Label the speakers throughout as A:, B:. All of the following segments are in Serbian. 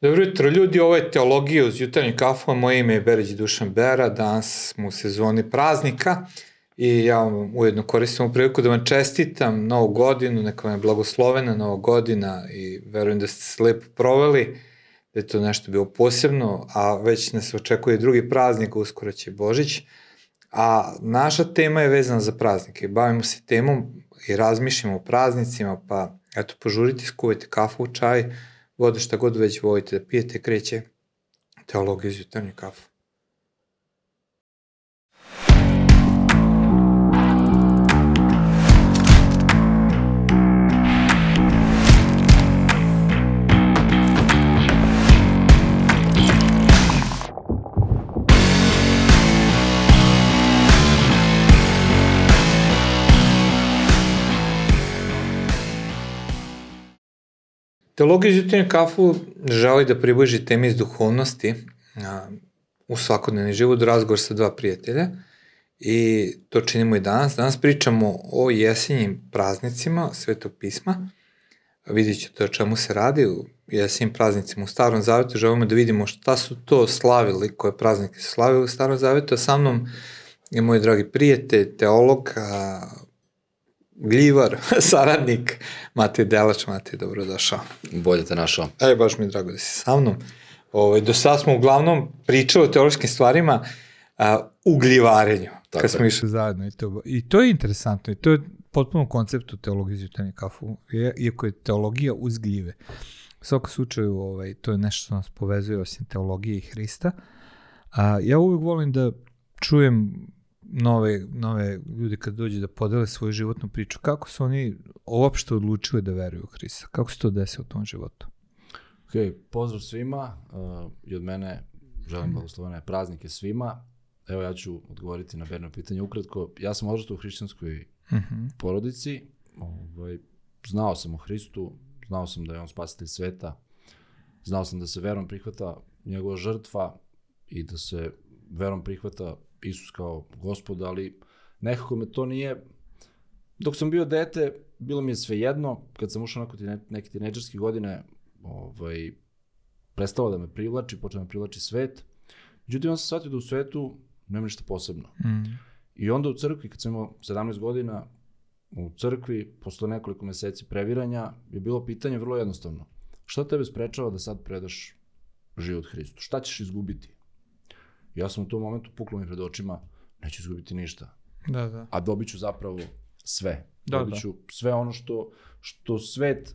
A: Dobro jutro ljudi, ovo je Teologija uz jutarnji kafu, moje ime je Berić Dušan Bera, danas smo u sezoni praznika i ja vam ujedno koristim u priliku da vam čestitam novu godinu, neka vam je blagoslovena nova godina i verujem da ste se lepo proveli, da je to nešto bilo posebno, a već nas očekuje drugi praznik, uskoro će Božić, a naša tema je vezana za praznike. Bavimo se temom i razmišljamo o praznicima, pa eto, požurite, skuvajte kafu, čaj, vodu, šta god već volite da pijete, kreće teologija iz jutarnje kafu. Teologija iz jutarnje kafu želi da približi teme iz duhovnosti a, u svakodnevni život, razgovor sa dva prijatelja i to činimo i danas. Danas pričamo o jesenjim praznicima Svetog pisma. Vidjet ćete o čemu se radi u jesenjim praznicima u Starom Zavetu. Želimo da vidimo šta su to slavili, koje praznike su slavili u Starom Zavetu. A sa mnom je moj dragi prijatelj, teolog, a, gljivar, saradnik, Matej Delač. Matej, dobrodošao.
B: Bolje te našao.
A: E, baš mi je drago da si sa mnom. Ovo, ovaj, do sada smo uglavnom pričali o teološkim stvarima a, u gljivarenju. Tako kad smo išli zajedno. I to, I to je interesantno. I to je potpuno konceptu teologije izvjetanja kafu. Iako je teologija uz gljive. U svakom slučaju, ovaj, to je nešto što nas povezuje osim teologije i Hrista. A, ja uvijek volim da čujem nove, nove ljudi kad dođe da podele svoju životnu priču, kako su oni uopšte odlučili da veruju u Hrista? Kako se to desilo u tom životu?
B: Ok, pozdrav svima uh, i od mene želim blagoslovene praznike svima. Evo ja ću odgovoriti na verno pitanje ukratko. Ja sam odrastao u hrišćanskoj uh mhm. -huh. porodici. Ovaj, znao sam o Hristu, znao sam da je on spasitelj sveta, znao sam da se verom prihvata njegova žrtva i da se verom prihvata Isus kao gospod, ali nekako me to nije... Dok sam bio dete, bilo mi je sve jedno, kad sam ušao na neke tineđerske godine, ovaj, prestalo da me privlači, počeo da me privlači svet. Međutim, on sam shvatio da u svetu nema ništa posebno. Mm. I onda u crkvi, kad sam imao 17 godina, u crkvi, posle nekoliko meseci previranja, je bilo pitanje vrlo jednostavno. Šta tebe sprečava da sad predaš život Hristu? Šta ćeš izgubiti? Ja sam u tom momentu puklo mi pred očima, neću izgubiti ništa.
A: Da, da.
B: A dobit ću zapravo sve. Da, dobit ću da. sve ono što, što svet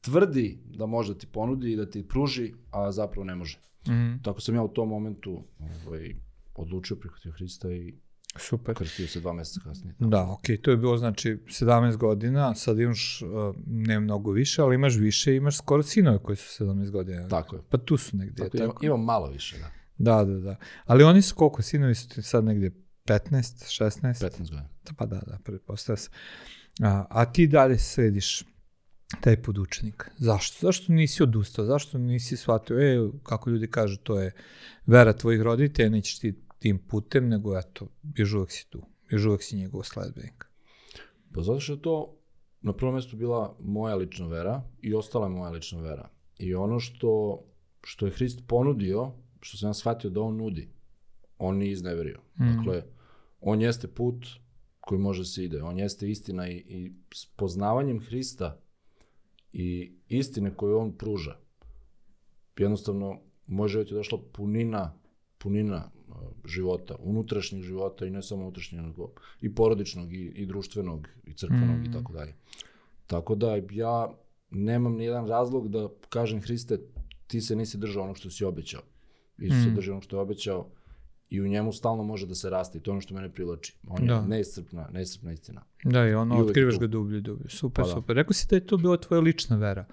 B: tvrdi da može da ti ponudi i da ti pruži, a zapravo ne može. Mm -hmm. Tako sam ja u tom momentu ovaj, odlučio prihvatio Hrista i
A: Super.
B: Krstio se dva meseca kasnije.
A: Da, ok, to je bilo znači 17 godina, sad imaš uh, ne mnogo više, ali imaš više, imaš skoro sinove koji su 17 godina.
B: Tako je.
A: Pa tu su negdje.
B: Tako, tako? Imam, imam malo više, da.
A: Da, da, da. Ali oni su koliko? Sinovi su ti sad negdje 15, 16?
B: 15 godina.
A: Da, pa da, da, pretpostavlja se. A, a ti dalje slediš taj podučenik. Zašto? Zašto nisi odustao? Zašto nisi shvatio, e, kako ljudi kažu, to je vera tvojih roditelja, nećeš ti tim putem, nego eto, još uvek si tu. Još uvek si njegov sledbenik.
B: Pa zato što je to na prvom mjestu bila moja lična vera i ostala je moja lična vera. I ono što, što je Hrist ponudio što sam ja shvatio da on nudi, on nije izneverio. Mm. Dakle, on jeste put koji može da se ide, on jeste istina i, i s poznavanjem Hrista i istine koju on pruža, jednostavno može biti došla punina, punina uh, života, unutrašnjeg života i ne samo unutrašnjeg, nego i porodičnog i, i društvenog i crkvenog mm. i tako dalje. Tako da ja nemam ni jedan razlog da kažem Hriste, ti se nisi držao onog što si obećao. Isus mm. drži ono što je obećao i u njemu stalno može da se raste i to je ono što mene privlači. On da. je neiscrpna, neiscrpna istina.
A: Da, i ono, I otkrivaš ga dublje, dublje. Super, pa da. super. Rekao si da je to bila tvoja lična vera.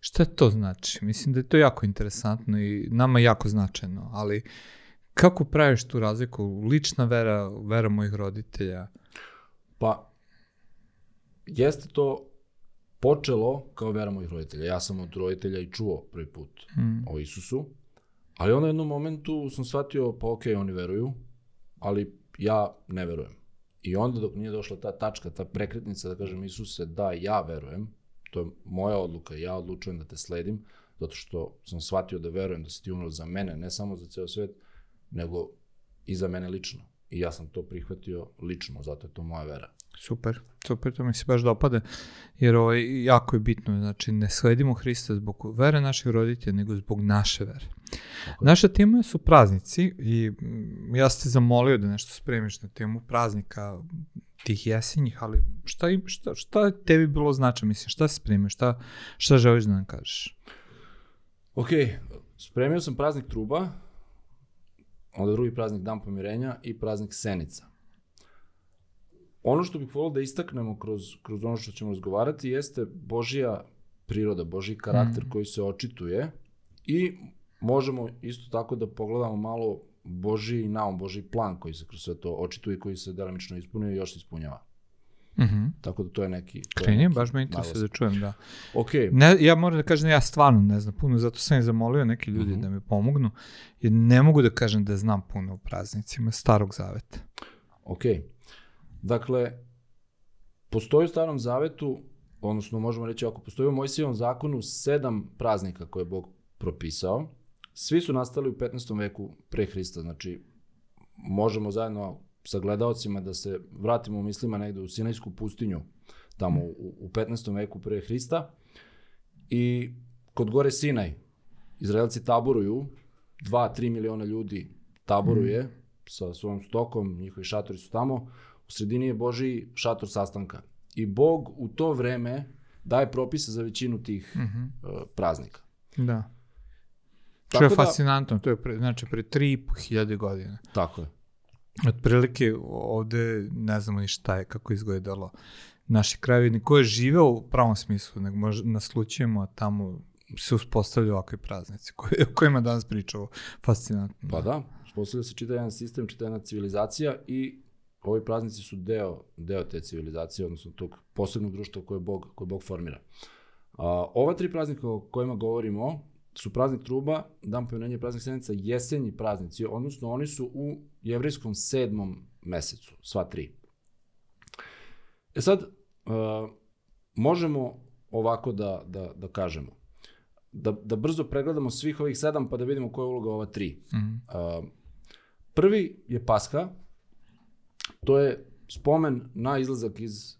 A: Šta to znači? Mislim da je to jako interesantno i nama jako značajno, ali kako praviš tu razliku? Lična vera, vera mojih roditelja?
B: Pa, jeste to počelo kao vera mojih roditelja. Ja sam od roditelja i čuo prvi put mm. o Isusu Ali onda jednom momentu sam shvatio, pa ok, oni veruju, ali ja ne verujem. I onda dok nije došla ta tačka, ta prekretnica da kažem Isuse, da, ja verujem, to je moja odluka, ja odlučujem da te sledim, zato što sam shvatio da verujem da si ti umro za mene, ne samo za ceo svet, nego i za mene lično. I ja sam to prihvatio lično, zato je to moja vera.
A: Super, super, to mi se baš dopada, jer ovo ovaj, jako je bitno, znači ne sledimo Hrista zbog vere naših roditelja, nego zbog naše vere. Naša tema su praznici i mm, ja sam te zamolio da nešto spremiš na temu praznika tih jesenjih, ali šta, šta, šta tebi bilo značaj, mislim, šta se spremio, šta, šta želiš da nam kažeš?
B: Ok, spremio sam praznik truba, onda drugi praznik Dan pomirenja i praznik Senica. Ono što bih volio da istaknemo kroz, kroz ono što ćemo razgovarati jeste Božija priroda, Božji karakter mm. koji se očituje i možemo isto tako da pogledamo malo Božji naum, Božji plan koji se kroz sve to očituje, koji se delimično ispunio i još se ispunjava. Mm -hmm. Tako da to je neki...
A: Kreni, baš me interesuje da čujem, da. Okay. Ne, ja moram da kažem, ja stvarno ne znam puno, zato sam i zamolio neki ljudi mm -hmm. da mi pomognu, jer ne mogu da kažem da znam puno o praznicima starog zaveta.
B: Ok. Dakle, postoji u starom zavetu, odnosno možemo reći ako postoji u Mojsijevom zakonu sedam praznika koje je Bog propisao, Svi su nastali u 15. veku pre Hrista, znači možemo zajedno sa gledalcima da se vratimo u mislima negde u Sinajsku pustinju, tamo u, u 15. veku pre Hrista. I kod gore Sinaj, Izraelci taboruju, 2-3 miliona ljudi taboruje mm. sa svojom stokom, njihovi šatori su tamo, u sredini je Boži šator sastanka. I Bog u to vreme daje propise za većinu tih mm -hmm. uh, praznika.
A: Da. Što je da, fascinantno, to je pre, znači pre 3.500 godina.
B: Tako je.
A: Otprilike ovde ne znamo ni šta je, kako izgledalo naši krajevi, ko je živeo u pravom smislu, nego možda naslućujemo, a tamo se uspostavljaju ovakve praznici, koje, o kojima danas pričamo. Fascinantno.
B: Pa da, uspostavlja se čita jedan sistem, čita jedna civilizacija i ovi praznici su deo, deo te civilizacije, odnosno tog posebnog društva koje Bog, koje Bog formira. A, ova tri praznika o kojima govorimo, su praznik truba, dan pomirenja praznik senica, jesenji praznici, odnosno oni su u jevrijskom sedmom mesecu, sva tri. E sad, uh, možemo ovako da, da, da kažemo, da, da brzo pregledamo svih ovih sedam pa da vidimo koja je uloga ova tri. Mm -hmm. uh, prvi je Pasha, to je spomen na izlazak iz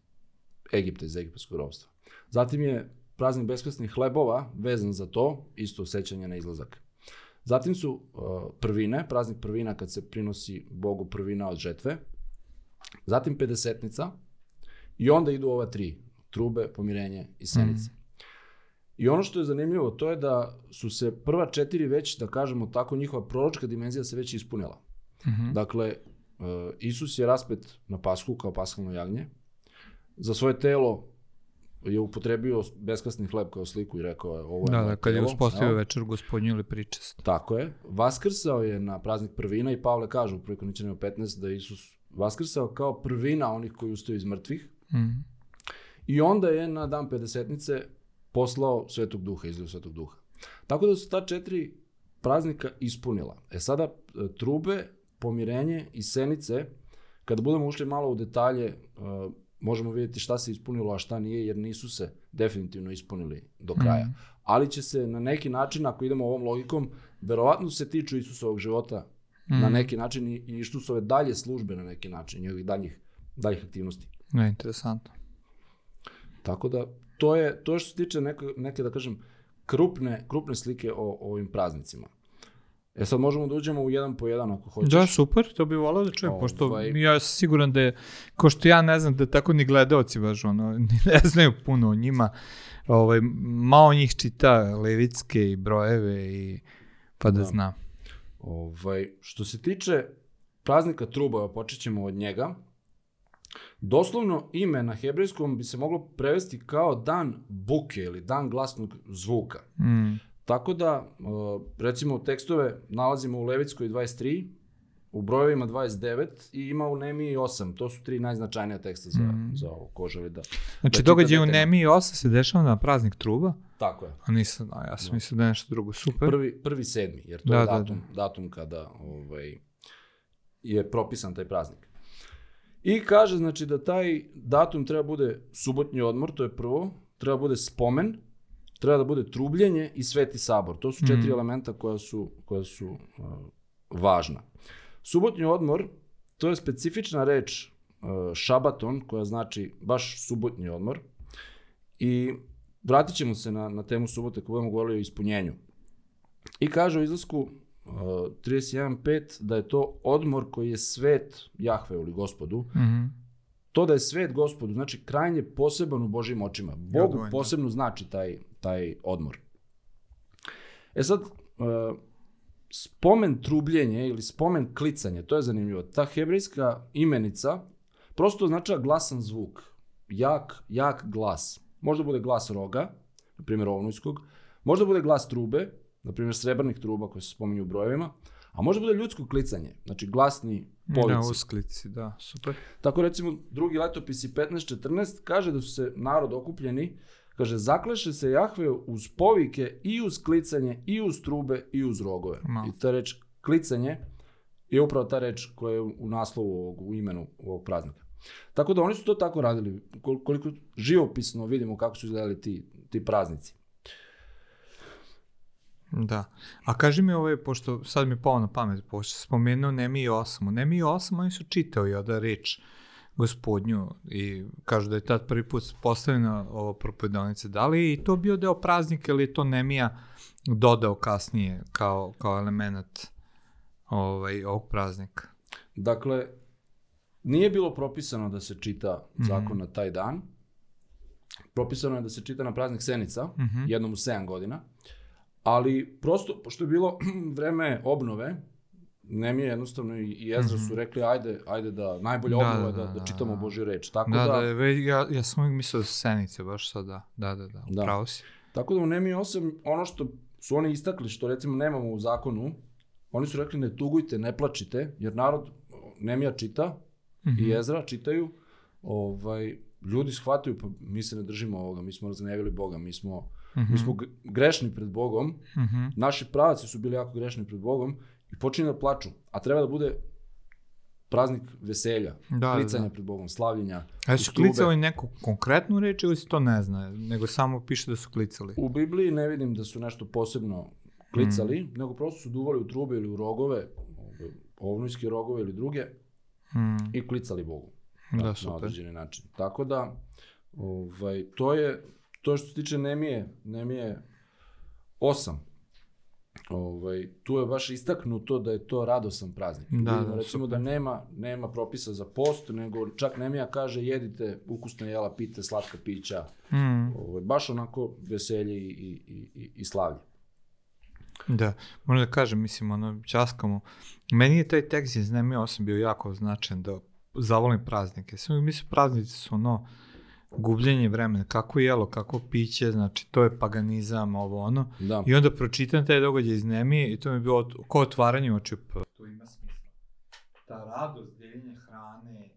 B: Egipta, iz egipatskog rovstva. Zatim je praznik beskvesnih hlebova, vezan za to, isto sećanje na izlazak. Zatim su uh, prvine, praznik prvina kad se prinosi Bogu prvina od žetve. Zatim pedesetnica i onda idu ova tri, trube, pomirenje i senice. Mm. I ono što je zanimljivo, to je da su se prva četiri već, da kažemo tako, njihova proročka dimenzija se već ispunila. Mm -hmm. Dakle, uh, Isus je raspet na pasku kao paskalno jagnje. Za svoje telo je upotrebio beskasni hleb kao sliku i rekao je ovo je
A: Da, da, kad je uspostavio ja. večer gospodnju ili pričest.
B: Tako je. Vaskrsao je na praznik prvina i Pavle kaže u prikoničenju 15 da je Isus vaskrsao kao prvina onih koji ustaju iz mrtvih. Mm. I onda je na dan pedesetnice poslao Svetog Duha, izlio Svetog Duha. Tako da su ta četiri praznika ispunila. E sada, e, trube, pomirenje i senice, kada budemo ušli malo u detalje, e, možemo vidjeti šta se ispunilo, a šta nije, jer nisu se definitivno ispunili do kraja. Mm. Ali će se na neki način, ako idemo ovom logikom, verovatno se tiču Isusovog života mm. na neki način i, i Isusove dalje službe na neki način, njegovih daljih, daljih aktivnosti.
A: Ne, interesantno.
B: Tako da, to je, to što se tiče neke, neke da kažem, krupne, krupne slike o, o ovim praznicima. E sad možemo da uđemo u jedan po jedan ako hoćeš.
A: Da, super, to bih volao da čujem, ovaj... pošto ja sam siguran da je, ko što ja ne znam da tako ni gledalci baš ono, ni ne znaju puno o njima, ovaj, malo njih čita levitske i brojeve i pa da, da. zna.
B: Ovaj, što se tiče praznika truba, počet ćemo od njega. Doslovno ime na hebrejskom bi se moglo prevesti kao dan buke ili dan glasnog zvuka. Mm. Tako da, recimo, tekstove nalazimo u Levitskoj 23, u brojevima 29 i ima u Nemiji 8. To su tri najznačajnija teksta za, mm. za ovo, ko želi da...
A: Znači, da događaj u Nemiji 8 se dešava na praznik truba?
B: Tako je.
A: A nisam, a ja sam no. mislio da je nešto drugo, super.
B: Prvi, prvi sedmi, jer to da, je datum, da, da. datum kada ovaj, je propisan taj praznik. I kaže, znači, da taj datum treba bude subotnji odmor, to je prvo, treba bude spomen, treba da bude trubljenje i sveti sabor. To su četiri mm. elementa koja su, koja su uh, važna. Subotnji odmor, to je specifična reč uh, šabaton, koja znači baš subotnji odmor. I vratit ćemo se na, na temu subote kada budemo govorili o ispunjenju. I kaže u izlasku uh, 31.5 da je to odmor koji je svet Jahve ili gospodu. Mm -hmm. To da je svet gospodu, znači krajnje poseban u Božim očima. Bogu ja, posebno znači taj, taj odmor. E sad, uh, spomen trubljenje ili spomen klicanje, to je zanimljivo. Ta hebrejska imenica prosto označava glasan zvuk. Jak, jak glas. Možda bude glas roga, na primjer ovnujskog, možda bude glas trube, na primjer srebrnih truba koje se spominju u brojevima, a možda bude ljudsko klicanje, znači glasni polici.
A: Na usklici, da, super.
B: Tako recimo drugi letopisi 15-14 kaže da su se narod okupljeni, kaže zakleše se Jahve uz povike i uz klicanje i uz trube i uz rogove. No. I ta reč klicanje je upravo ta reč koja je u naslovu ovog, u imenu ovog praznika. Tako da oni su to tako radili, koliko živopisno vidimo kako su izgledali ti, ti praznici.
A: Da. A kaži mi ovaj, pošto sad mi pao na pamet, pošto spomenuo Nemi 8. U Nemi 8 oni su čitali oda reč gospodnju i kažu da je tad prvi put postavljena ova propovedalnica. Da li je to bio deo praznika ili je to Nemija dodao kasnije kao, kao element ovaj, ovog praznika?
B: Dakle, Nije bilo propisano da se čita mhm. zakon mm -hmm. na taj dan. Propisano je da se čita na praznik Senica, mm -hmm. jednom u 7 godina. Ali prosto, pošto je bilo vreme obnove, mi je jednostavno i Ezra su mhm. rekli ajde, ajde da najbolje da, obnova da, da, da, da čitamo da. Božju reč. Tako
A: da, da, da ja, ja sam uvijek mislio da Senice, baš sad da, da, da, da, da. pravo si.
B: Tako da u Nemi 8, ono što su oni istakli, što recimo nemamo u zakonu, oni su rekli ne tugujte, ne plačite, jer narod Nemija čita, mm -hmm. i mhm. Ezra čitaju, ovaj, ljudi shvataju, pa mi se ne držimo ovoga, mi smo razgnevili Boga, mi smo, mm -hmm. mi smo grešni pred Bogom, mm -hmm. naši pravaci su bili jako grešni pred Bogom i počinju da plaču, a treba da bude praznik veselja, da, klicanja da. pred Bogom, slavljenja.
A: A su klicali neku konkretnu reč ili se to ne zna, nego samo piše da su klicali?
B: U Bibliji ne vidim da su nešto posebno klicali, mm. nego prosto su duvali u trube ili u rogove, ovnujske rogove ili druge, mm. i klicali Bogu. Da, da na određeni način. Tako da, ovaj, to je, to što se tiče Nemije, Nemije 8, ovaj, tu je baš istaknuto da je to radosan praznik. Da, Vidimo, da, recimo super. da nema, nema propisa za post, nego čak Nemija kaže jedite ukusna jela, pite slatka pića. Mm. Ovaj, baš onako veselje i, i, i, i slavlje.
A: Da, možda da kažem, mislim, ono, časkamo. Meni je taj tekst iz Nemi 8 bio jako značajan da zavolim praznike. Sve mislim, praznici su ono, gubljenje vremena, kako jelo, kako piće, znači to je paganizam, ovo ono. Da. I onda pročitam taj događaj iz Nemije i to mi je bilo ko otvaranje oči. To ima smisla. Ta radost, deljenje hrane,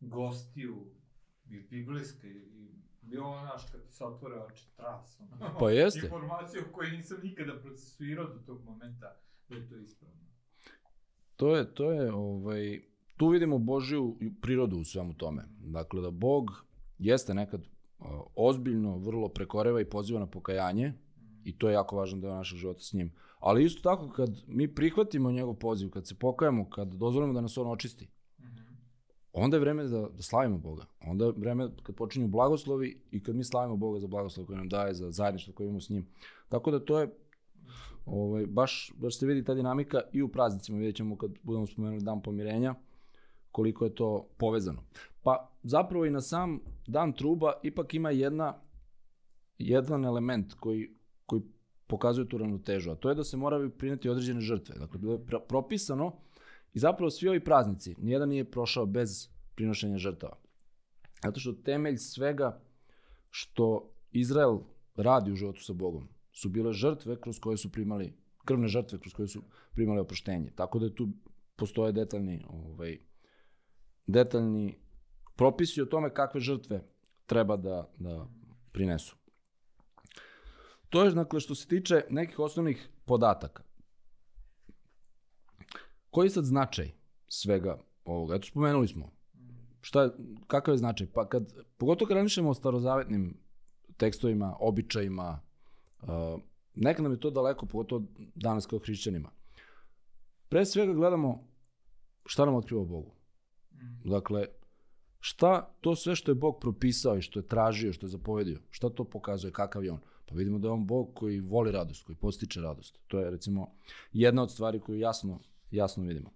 A: gostiju, biblijska i bio ono, naš, kad ti se otvore oči, tras, ono.
B: Pa jeste.
A: Informaciju koju nisam nikada procesuirao do tog momenta, da je to ispravno.
B: To je, to je, ovaj, tu vidimo Božju prirodu u svemu tome. Dakle, da Bog jeste nekad ozbiljno, vrlo prekoreva i poziva na pokajanje, i to je jako važan deo našeg života s njim. Ali isto tako, kad mi prihvatimo njegov poziv, kad se pokajamo, kad dozvolimo da nas on očisti, onda je vreme da, da slavimo Boga. Onda je vreme kad počinju blagoslovi i kad mi slavimo Boga za blagoslov koji nam daje, za zajedništvo koje imamo s njim. Tako da to je ovaj, baš, baš se vidi ta dinamika i u praznicima. Vidjet ćemo kad budemo spomenuli dan pomirenja koliko je to povezano. Pa zapravo i na sam dan truba ipak ima jedna, jedan element koji, koji pokazuje tu ravnotežu, a to je da se moraju prineti određene žrtve. Dakle, bilo je propisano I zapravo svi ovi praznici, nijedan nije prošao bez prinošenja žrtava. Zato što temelj svega što Izrael radi u životu sa Bogom su bile žrtve kroz koje su primali, krvne žrtve kroz koje su primali oproštenje. Tako da tu postoje detaljni, ovaj, detaljni propisi o tome kakve žrtve treba da, da prinesu. To je, dakle, što se tiče nekih osnovnih podataka. Koji je sad značaj svega ovoga? Eto, spomenuli smo. Šta kakav je značaj? Pa kad, pogotovo kad razmišljamo o starozavetnim tekstovima, običajima, Uh, nekad nam je to daleko, pogotovo danas kao hrišćanima. Pre svega gledamo šta nam otkriva Bogu. Dakle, šta to sve što je Bog propisao i što je tražio, što je zapovedio, šta to pokazuje, kakav je on? Pa vidimo da je on Bog koji voli radost, koji postiče radost. To je recimo jedna od stvari koju jasno, jasno vidimo.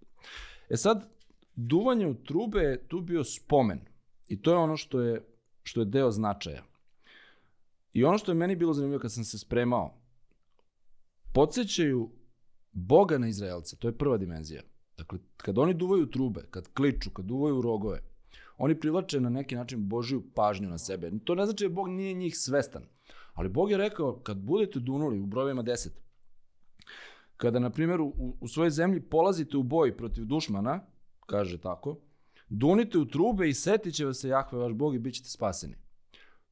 B: E sad, duvanje u trube je tu bio spomen. I to je ono što je, što je deo značaja. I ono što je meni bilo zanimljivo kad sam se spremao, podsjećaju Boga na Izraelce, to je prva dimenzija. Dakle, kad oni duvaju trube, kad kliču, kad duvaju rogove, oni privlače na neki način Božiju pažnju na sebe. To ne znači da Bog nije njih svestan. Ali Bog je rekao, kad budete dunuli u brojevima 10, kada, na primjer, u, u svojoj zemlji polazite u boj protiv dušmana, kaže tako, dunite u trube i setit će vas se Jahve vaš Bog i bit ćete spaseni.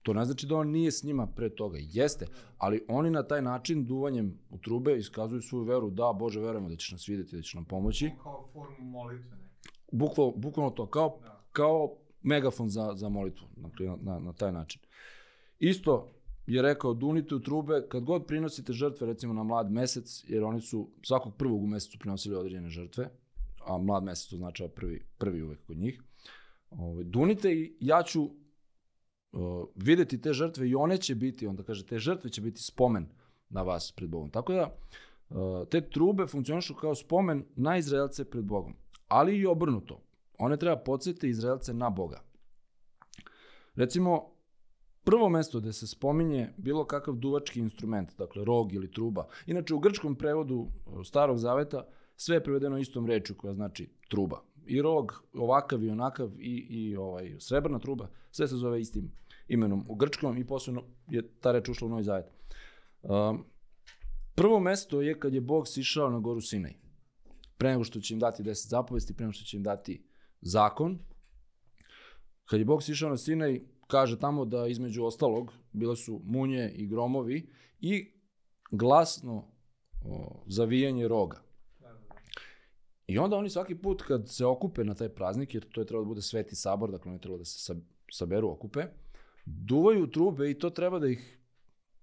B: To ne znači da on nije s njima pre toga. Jeste, ali oni na taj način, duvanjem u trube, iskazuju svoju veru, da, Bože, verujemo da ćeš nas vidjeti, da ćeš nam pomoći.
A: Kao formu molitve neke.
B: Bukval, bukvalno to, kao, da. kao megafon za, za molitvu, dakle, na, na, na taj način. Isto je rekao, dunite u trube, kad god prinosite žrtve, recimo na mlad mesec, jer oni su svakog prvog u mesecu prinosili određene žrtve, a mlad mesec označava prvi, prvi uvek kod njih, ovaj, dunite i ja ću uh, videti te žrtve i one će biti, onda kaže, te žrtve će biti spomen na vas pred Bogom. Tako da, uh, te trube funkcionišu kao spomen na Izraelce pred Bogom, ali i obrnuto. One treba podsjetiti Izraelce na Boga. Recimo, prvo mesto gde se spominje bilo kakav duvački instrument, dakle rog ili truba. Inače, u grčkom prevodu starog zaveta sve je prevedeno istom rečju koja znači truba. I rog, ovakav i onakav i, i ovaj, srebrna truba, sve se zove istim imenom u grčkom i posebno je ta reč ušla u Novi Zavet. Um, prvo mesto je kad je Bog sišao na goru Sinaj. Pre nego što će im dati deset zapovesti, pre nego što će im dati zakon. Kad je Bog sišao na Sinaj, kaže tamo da između ostalog bile su munje i gromovi i glasno o, zavijanje roga. I onda oni svaki put kad se okupe na taj praznik, jer to je trebalo da bude sveti sabor, dakle oni trebalo da se saberu, okupe, duvaju trube i to treba da ih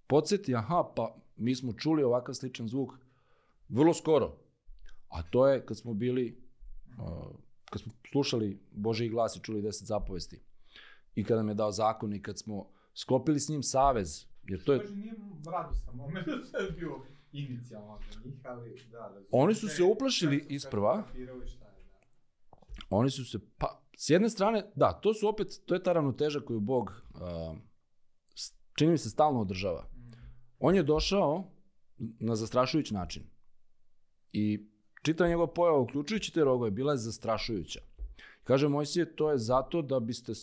B: podsjeti, aha, pa mi smo čuli ovakav sličan zvuk vrlo skoro. A to je kad smo bili, kad smo slušali Boži glas i čuli deset zapovesti. I kada nam je dao zakon i kad smo sklopili s njim savez, jer to je...
A: Bože, nije radostan moment, to je bio inicijalno za njih, ali da, da
B: Oni su se uplašili isprva.
A: Da.
B: Oni su se, pa, s jedne strane, da, to su opet, to je ta ravnoteža koju Bog, uh, čini mi se, stalno održava. Mm. On je došao na zastrašujući način. I čitava njegova pojava, uključujući te rogove, bila je zastrašujuća. Kaže Mojsije, to je zato da biste,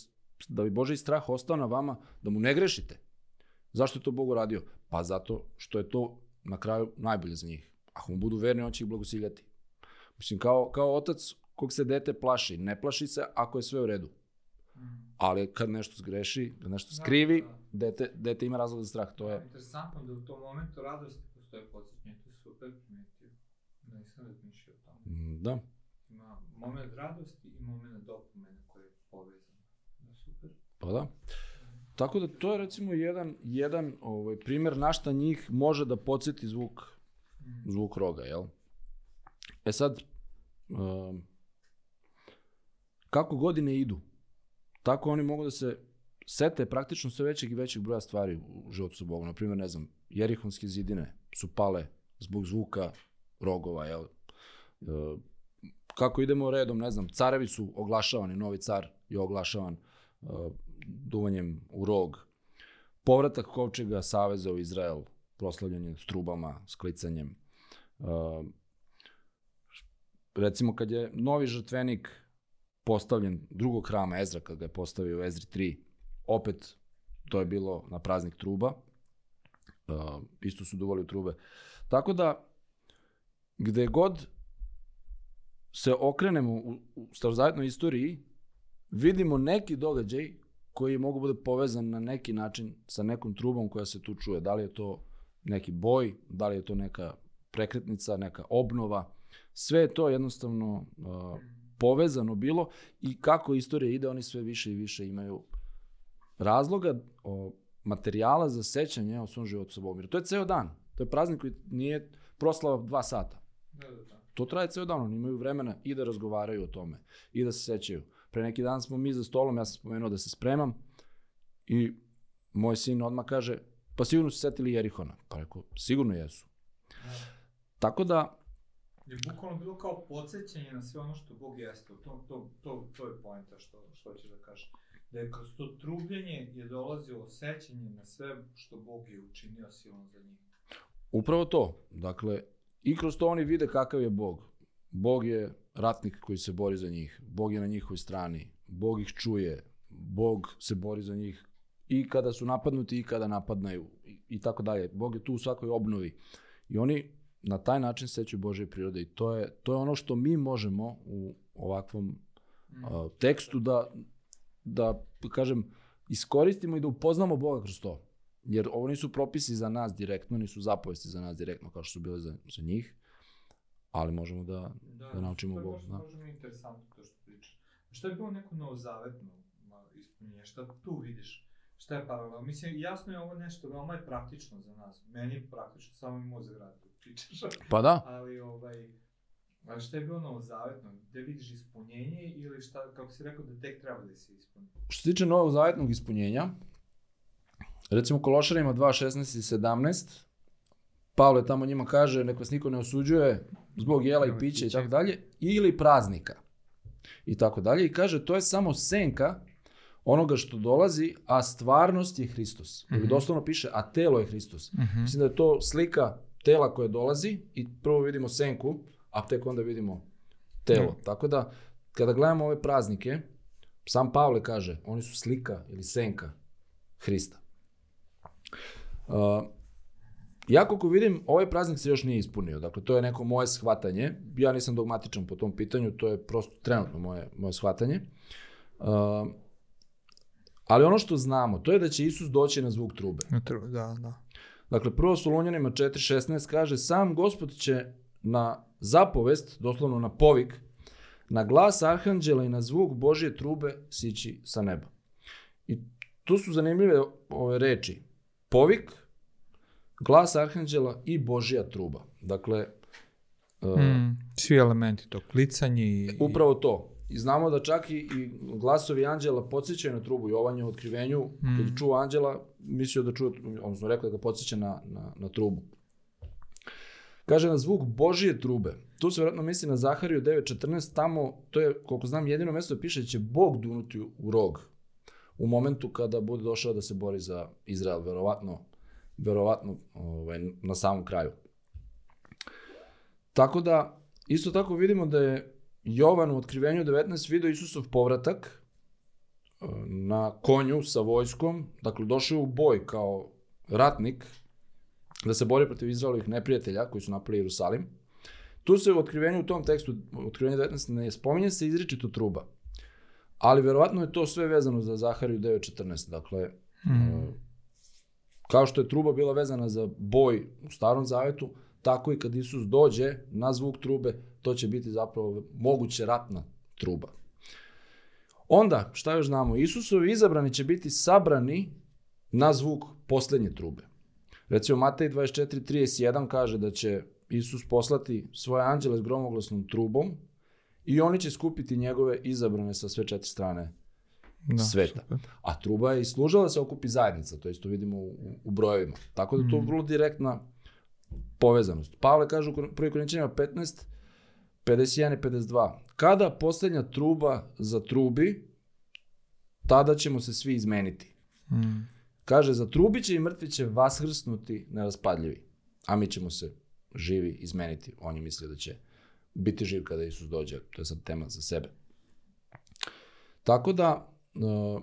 B: da bi Boži strah ostao na vama, da mu ne grešite. Zašto je to Bog uradio? Pa zato što je to na kraju najbolje za njih. Ako mu budu verni, on će ih blagosiljati. Mislim, kao, kao otac kog se dete plaši, ne plaši se ako je sve u redu. Ali kad nešto zgreši, kad nešto da, skrivi, da, da. Dete, dete ima razlog za strah. To je...
A: Interesantno da u tom momentu radosti postoje podsjećanje, to je super primetio. Da nisam razmišljao o tome.
B: Mm, da.
A: Ima moment radosti i moment dopomene koji je povezan. Da, super.
B: Pa da. Tako da to je recimo jedan, jedan ovaj, primer na šta njih može da podsjeti zvuk, zvuk roga, jel? E sad, um, kako godine idu, tako oni mogu da se sete praktično sve većeg i većeg broja stvari u životu sa Bogom. Naprimjer, ne znam, Jerihonske zidine su pale zbog zvuka rogova, jel? Uh, kako idemo redom, ne znam, carevi su oglašavani, novi car je oglašavan, uh, duvanjem u rog, povratak kovčega Saveza u Izrael, proslavljanje s trubama, s klicanjem. Uh, recimo kad je novi žrtvenik postavljen drugog hrama Ezra, kad ga je postavio Ezri 3, opet to je bilo na praznik truba, uh, isto su duvali u trube. Tako da, gde god se okrenemo u, u starozavetnoj istoriji, vidimo neki događaj koji mogu bude povezan na neki način sa nekom trubom koja se tu čuje. Da li je to neki boj, da li je to neka prekretnica, neka obnova. Sve je to jednostavno uh, povezano bilo i kako istorija ide, oni sve više i više imaju razloga. O, materijala za sećanje o svom životu sa Bogom. To je ceo dan. To je praznik koji nije proslava dva sata.
A: Da, da, da.
B: To traje ceo dan, oni imaju vremena i da razgovaraju o tome i da se sećaju. Pre neki dan smo mi za stolom, ja sam spomenuo da se spremam i moj sin odmah kaže, pa sigurno su se setili Jerihona. Pa rekao, sigurno jesu. Tako da,
A: Je bukvalno bilo kao podsjećanje na sve ono što Bog jeste. To, to, to, to je poenta što, što hoćeš da kažeš. Da je kroz to trubljenje je dolazilo sećanje na sve što Bog je učinio silom za njih.
B: upravo to. Dakle, i kroz to oni vide kakav je Bog. Bog je ratnik koji se bori za njih. Bog je na njihovoj strani. Bog ih čuje. Bog se bori za njih i kada su napadnuti i kada napadnaju i, i tako dalje. Bog je tu u svakoj obnovi. I oni na taj način sećaju Božje prirode i to je, to je ono što mi možemo u ovakvom a, tekstu da, da, kažem, iskoristimo i da upoznamo Boga kroz to. Jer ovo nisu propisi za nas direktno, nisu zapovesti za nas direktno kao što su bile za, za njih, ali možemo da, da, naučimo
A: to je
B: Boga. Da.
A: baš mi interesantno to što pričaš. Šta je bilo neko novozavetno ispunjenje? Šta tu vidiš? Šta je paralel? Mislim, jasno je ovo nešto, veoma je praktično za nas. Meni je praktično, samo mi mozak radi dok pričaš.
B: Pa da,
A: Ali, ovaj, ali šta je bilo novozavetno? Gde vidiš ispunjenje ili šta, kako si rekao, da tek treba da se ispuni?
B: Što se tiče novog zavetnog ispunjenja, recimo Kološarima 2, 16 i 17, Pavle tamo njima kaže, nek vas niko ne osuđuje zbog jela i pića i tako dalje, ili praznika i tako dalje. I kaže, to je samo senka onoga što dolazi, a stvarnost je Hristos. Ili doslovno piše, a telo je Hristos. Mislim da je to slika tela koje dolazi i prvo vidimo senku, a tek onda vidimo telo. Tako da, kada gledamo ove praznike, sam Pavle kaže, oni su slika ili senka Hrista. Uh, ja koliko vidim, ovaj praznik se još nije ispunio. Dakle, to je neko moje shvatanje. Ja nisam dogmatičan po tom pitanju, to je prosto trenutno moje, moje shvatanje. Uh, ali ono što znamo, to je da će Isus doći na zvuk trube.
A: Da, da.
B: Dakle, prvo Solunjanima 4.16 kaže, sam gospod će na zapovest, doslovno na povik, na glas arhanđela i na zvuk Božje trube sići sa neba. I tu su zanimljive ove reči. Povik, glas arhanđela i Božja truba. Dakle, e,
A: Mm, svi elementi to, klicanje i...
B: Upravo to. I znamo da čak i, i glasovi anđela podsjećaju na trubu. Jovan je u otkrivenju, mm. kad je čuo anđela, mislio da čuo, odnosno rekao da ga podsjeća na, na, na trubu. Kaže na zvuk Božije trube. Tu se vjerojatno misli na Zahariju 9.14, tamo, to je, koliko znam, jedino mesto da piše da će Bog dunuti u rog. U momentu kada bude došao da se bori za Izrael, verovatno, verovatno ovaj, na samom kraju. Tako da, isto tako vidimo da je Jovan u otkrivenju 19 video Isusov povratak e, na konju sa vojskom, dakle došao u boj kao ratnik da se bori protiv Izraelovih neprijatelja koji su napali Jerusalim. Tu se u otkrivenju u tom tekstu, u otkrivenju 19 ne spominje se izričito truba. Ali verovatno je to sve vezano za Zahariju 9.14. Dakle, mm. Kao što je truba bila vezana za boj u starom zavetu, tako i kad Isus dođe na zvuk trube, to će biti zapravo moguće ratna truba. Onda, šta još znamo? Isusovi izabrani će biti sabrani na zvuk poslednje trube. Recimo, Matej 24.31 kaže da će Isus poslati svoje anđele s gromoglasnom trubom i oni će skupiti njegove izabrane sa sve četiri strane da, sveta. Super. A truba je i služila da se okupi zajednica, to isto vidimo u, u brojevima. Tako da to je vrlo direktna povezanost. Pavle kaže u 1. Korinčanima 15, 51 i 52. Kada poslednja truba zatrubi, tada ćemo se svi izmeniti.
A: Mm.
B: Kaže, zatrubit će i mrtvi će vaskrsnuti neraspadljivi, a mi ćemo se živi izmeniti. On je mislio da će biti živ kada Isus dođe. To je sad tema za sebe. Tako da, uh,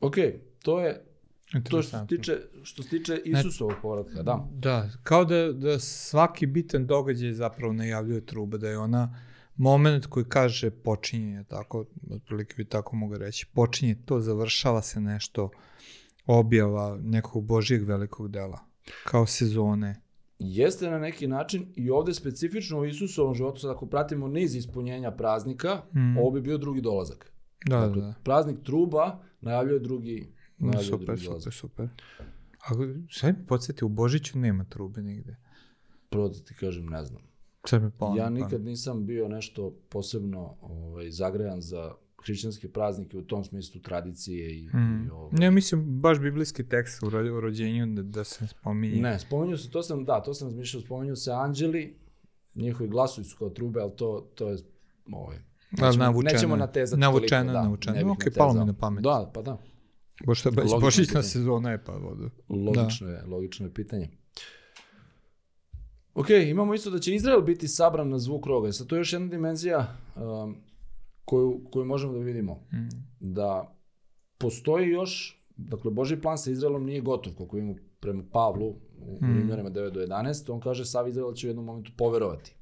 B: ok, to je to što se tiče, što se tiče Isusovog povratka, da.
A: Da, kao da, da svaki bitan događaj zapravo najavljuje truba, da je ona moment koji kaže počinje, tako, otprilike bi tako mogu reći, počinje to, završava se nešto, objava nekog Božijeg velikog dela, kao sezone.
B: Jeste na neki način i ovde specifično u Isusovom životu, sad ako pratimo niz ispunjenja praznika, mm. ovo bi bio drugi dolazak.
A: Da,
B: dakle,
A: da, da.
B: Praznik truba najavljuje drugi najbolji
A: super,
B: drugi
A: super,
B: dolazak.
A: super. A sad mi podsjeti, u Božiću nema trube nigde.
B: Prvo da ti kažem, ne znam.
A: Sad mi pa
B: Ja nikad nisam bio nešto posebno ovaj, zagrejan za hrišćanske praznike u tom smislu tradicije i, i ovaj,
A: Ne, mislim, baš biblijski tekst u, ro- u rođenju da, da se spominje.
B: Ne, spominju se, to sam, da, to sam razmišljao, spominju se anđeli, njihovi glasovi su kao trube, ali to, to je, ovaj, nećemo,
A: navučeno
B: nećemo natezati
A: Navučeno,
B: toliko, da,
A: navučeno.
B: bih
A: Ok, palo mi na pamet.
B: Da, pa da, Logično
A: božićna sezona je pa vodu.
B: logično, je, logično je pitanje. Ok, imamo isto da će Izrael biti sabran na zvuk roga. Sad to je još jedna dimenzija um, koju, koju možemo da vidimo.
A: Mm.
B: Da postoji još, dakle, Boži plan sa Izraelom nije gotov, koliko imamo prema Pavlu u
A: Mm.
B: Rimljanima 9 do 11, on kaže sav Izrael će u jednom momentu poverovati.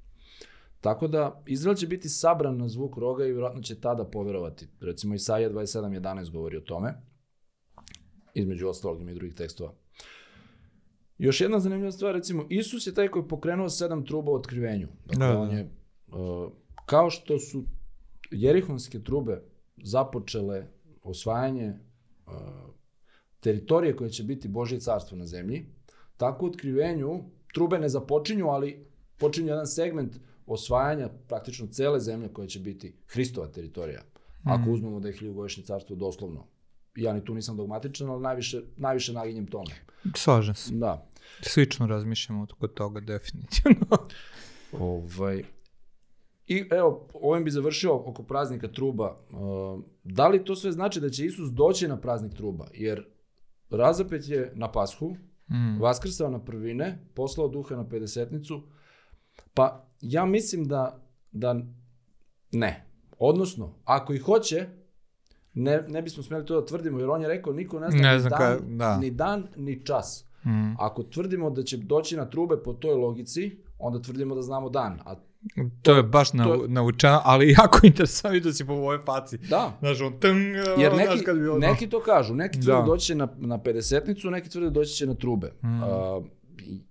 B: Tako da, Izrael će biti sabran na zvuk roga i vjerojatno će tada poverovati. Recimo, Isaija 27.11 govori o tome. Između ostalog i drugih tekstova. Još jedna zanimljiva stvar, recimo, Isus je taj koji je pokrenuo sedam truba u otkrivenju. Dakle,
A: Da, da.
B: on je, uh, kao što su jerihonske trube započele osvajanje uh, teritorije koje će biti Božje carstvo na zemlji, tako u otkrivenju trube ne započinju, ali počinju jedan segment osvajanja praktično cele zemlje koja će biti Hristova teritorija. Ako uzmemo da je hiljugodišnje carstvo doslovno. Ja ni tu nisam dogmatičan, ali najviše, najviše naginjem tome.
A: Slažem se.
B: Da.
A: Slično razmišljamo kod toga, definitivno.
B: Ovaj, I evo, ovim bi završio oko praznika truba. Uh, da li to sve znači da će Isus doći na praznik truba? Jer razapet je na pashu,
A: Mm.
B: vaskrsao na prvine, poslao duha na pedesetnicu, pa ja mislim da, da ne. Odnosno, ako i hoće, ne, ne bismo smjeli to da tvrdimo, jer on je rekao, niko ne zna,
A: Ne
B: ni,
A: znam
B: dan,
A: ka- da.
B: ni dan, ni čas.
A: Mm.
B: Ako tvrdimo da će doći na trube po toj logici, onda tvrdimo da znamo dan. A
A: To je baš nav, navučeno, ali jako interesantno da si po ovoj faci.
B: da,
A: Znaš, on tng,
B: jer
A: znaš
B: neki,
A: kad bi ono-
B: neki to kažu, neki tvrde
A: Da.
B: doći će na, na 50-nicu, neki tvrde doći će na trube.
A: Mm.
B: A,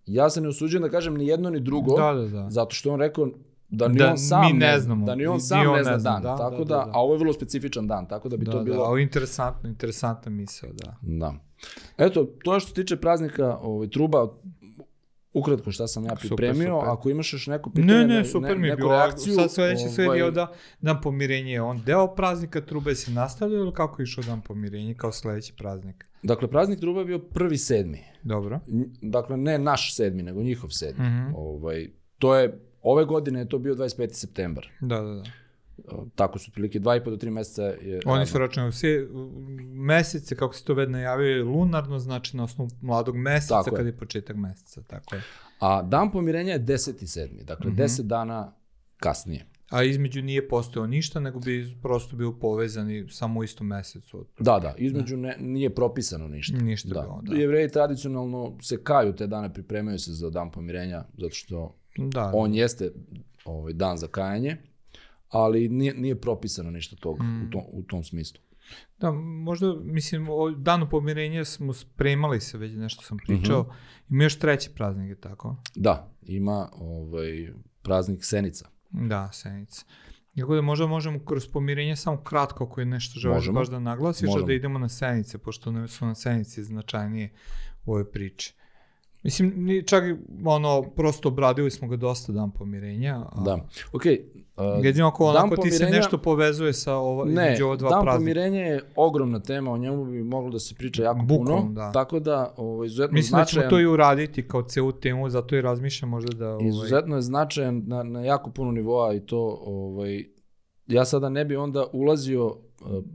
B: ja se ne usuđujem da kažem ni jedno ni drugo,
A: Da, da, da.
B: zato što on rekao da ni
A: Da
B: on sam
A: mi ne znamo.
B: da ni on sam
A: ni on
B: ne zna dan.
A: da,
B: tako
A: da,
B: da,
A: da, da.
B: a ovo je vrlo specifičan dan, tako da bi
A: Da,
B: to
A: da,
B: bilo...
A: ovo je interesantno, interesantna misao, da.
B: Da. Eto, to je što se tiče praznika ovaj, truba, ukratko šta sam ja
A: Super,
B: pripremio,
A: super.
B: ako imaš još neko pitanje,
A: Ne, ne,
B: ne-
A: super mi je
B: neku
A: bilo.
B: reakciju,
A: Sad sledeći
B: ovaj,
A: dio da dan pomirenja je on deo praznika trube se nastavlja ili kako je išao dan pomirenja kao sledeći praznik?
B: Dakle, praznik truba je bio prvi sedmi.
A: Dobro.
B: Dakle, ne naš sedmi, nego njihov sedmi.
A: Mhm.
B: ovaj, to je, ove godine je to bio 25. septembar.
A: Da, da, da.
B: Tako su otprilike dva i po do tri meseca je...
A: Oni su računali sve mesece, kako se to već najavio, lunarno, znači na osnovu mladog meseca,
B: Tako je.
A: kad je početak meseca, tako je.
B: A dan pomirenja je 10. sedmi, dakle
A: Mhm.
B: 10 dana kasnije.
A: A između nije postojao ništa, nego bi prosto bio povezani samo u istom mesecu.
B: Da, da, između ne, nije propisano ništa.
A: Ništa
B: Da.
A: bilo, da.
B: Jevreji tradicionalno se kaju te dane, pripremaju se za dan pomirenja, zato što
A: Da,
B: on jeste ovaj, dan za kajanje, ali nije, nije propisano ništa tog
A: Mm.
B: u, tom, u tom smislu.
A: Da, možda, mislim, o danu pomirenja smo spremali se, već nešto sam pričao.
B: Mhm.
A: Ima još treći praznik, je tako?
B: Da, ima ovaj, praznik Senica.
A: Da, Senica. Tako da možda možemo kroz pomirenje samo kratko, ako je nešto želiš
B: Možemo.
A: baš da naglasiš, a
B: Možemo.
A: da idemo na Senice, pošto su na Senici značajnije u ovoj priči. Mislim, ni- čak ono, prosto obradili smo ga dosta dan pomirenja. A,
B: Da. Ok, uh,
A: Jedino ako
B: Dan
A: onako ti se
B: pomirenja-
A: nešto povezuje sa ova,
B: ne,
A: ova dva
B: dan
A: praznika.
B: pomirenja je ogromna tema, o njemu bi moglo da se priča jako
A: Bukvalno,
B: puno,
A: da.
B: tako da ovaj, izuzetno
A: Mislim da ćemo
B: značajan,
A: to i uraditi kao celu temu, zato i razmišljam možda da... Ovaj,
B: izuzetno je značajan na, na jako puno nivoa i to ovaj, ja sada ne bi onda ulazio uh,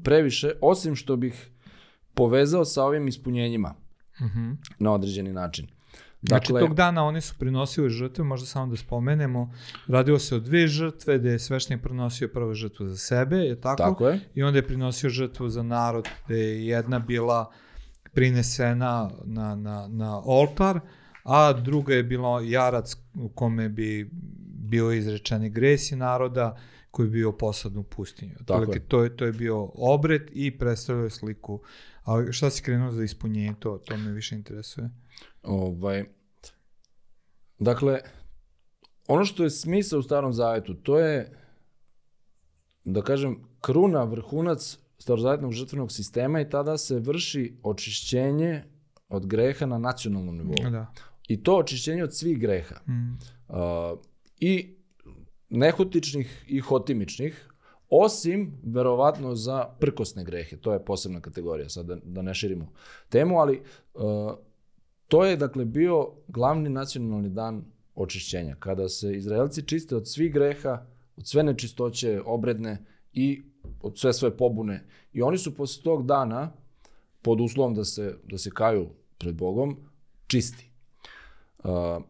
B: previše, osim što bih povezao sa ovim ispunjenjima
A: mhm.
B: na određeni način.
A: Znači,
B: Dakle,
A: tog dana oni su prinosili žrtve, možda samo da spomenemo, radilo se o dve žrtve, gde je sveštenik prinosio prvu žrtvu za sebe, je tako?
B: tako je,
A: I onda je prinosio žrtvu za narod, gde je jedna bila prinesena na, na, na oltar, a druga je bilo jarac u kome bi bio izrečeni gresi naroda, koji je bio posad u pustinju.
B: Tako
A: Otprilike,
B: je.
A: to, je, to je bio obred i predstavljao sliku. Ali šta si krenuo za ispunjenje, to, to me više interesuje.
B: Ovaj, dakle, ono što je smisao u starom zavetu, to je, da kažem, kruna, vrhunac starozavjetnog žrtvenog sistema i tada se vrši očišćenje od greha na nacionalnom nivou.
A: Da.
B: I to očišćenje od svih greha.
A: Mm.
B: Uh, I nehotičnih i hotimičnih, osim verovatno za prkosne grehe. To je posebna kategorija, sad da, da ne širimo temu, ali uh, to je dakle bio glavni nacionalni dan očišćenja, kada se Izraelci čiste od svih greha, od sve nečistoće obredne i od sve svoje pobune. I oni su posle tog dana, pod uslovom da se, da se kaju pred Bogom, čisti. Uh,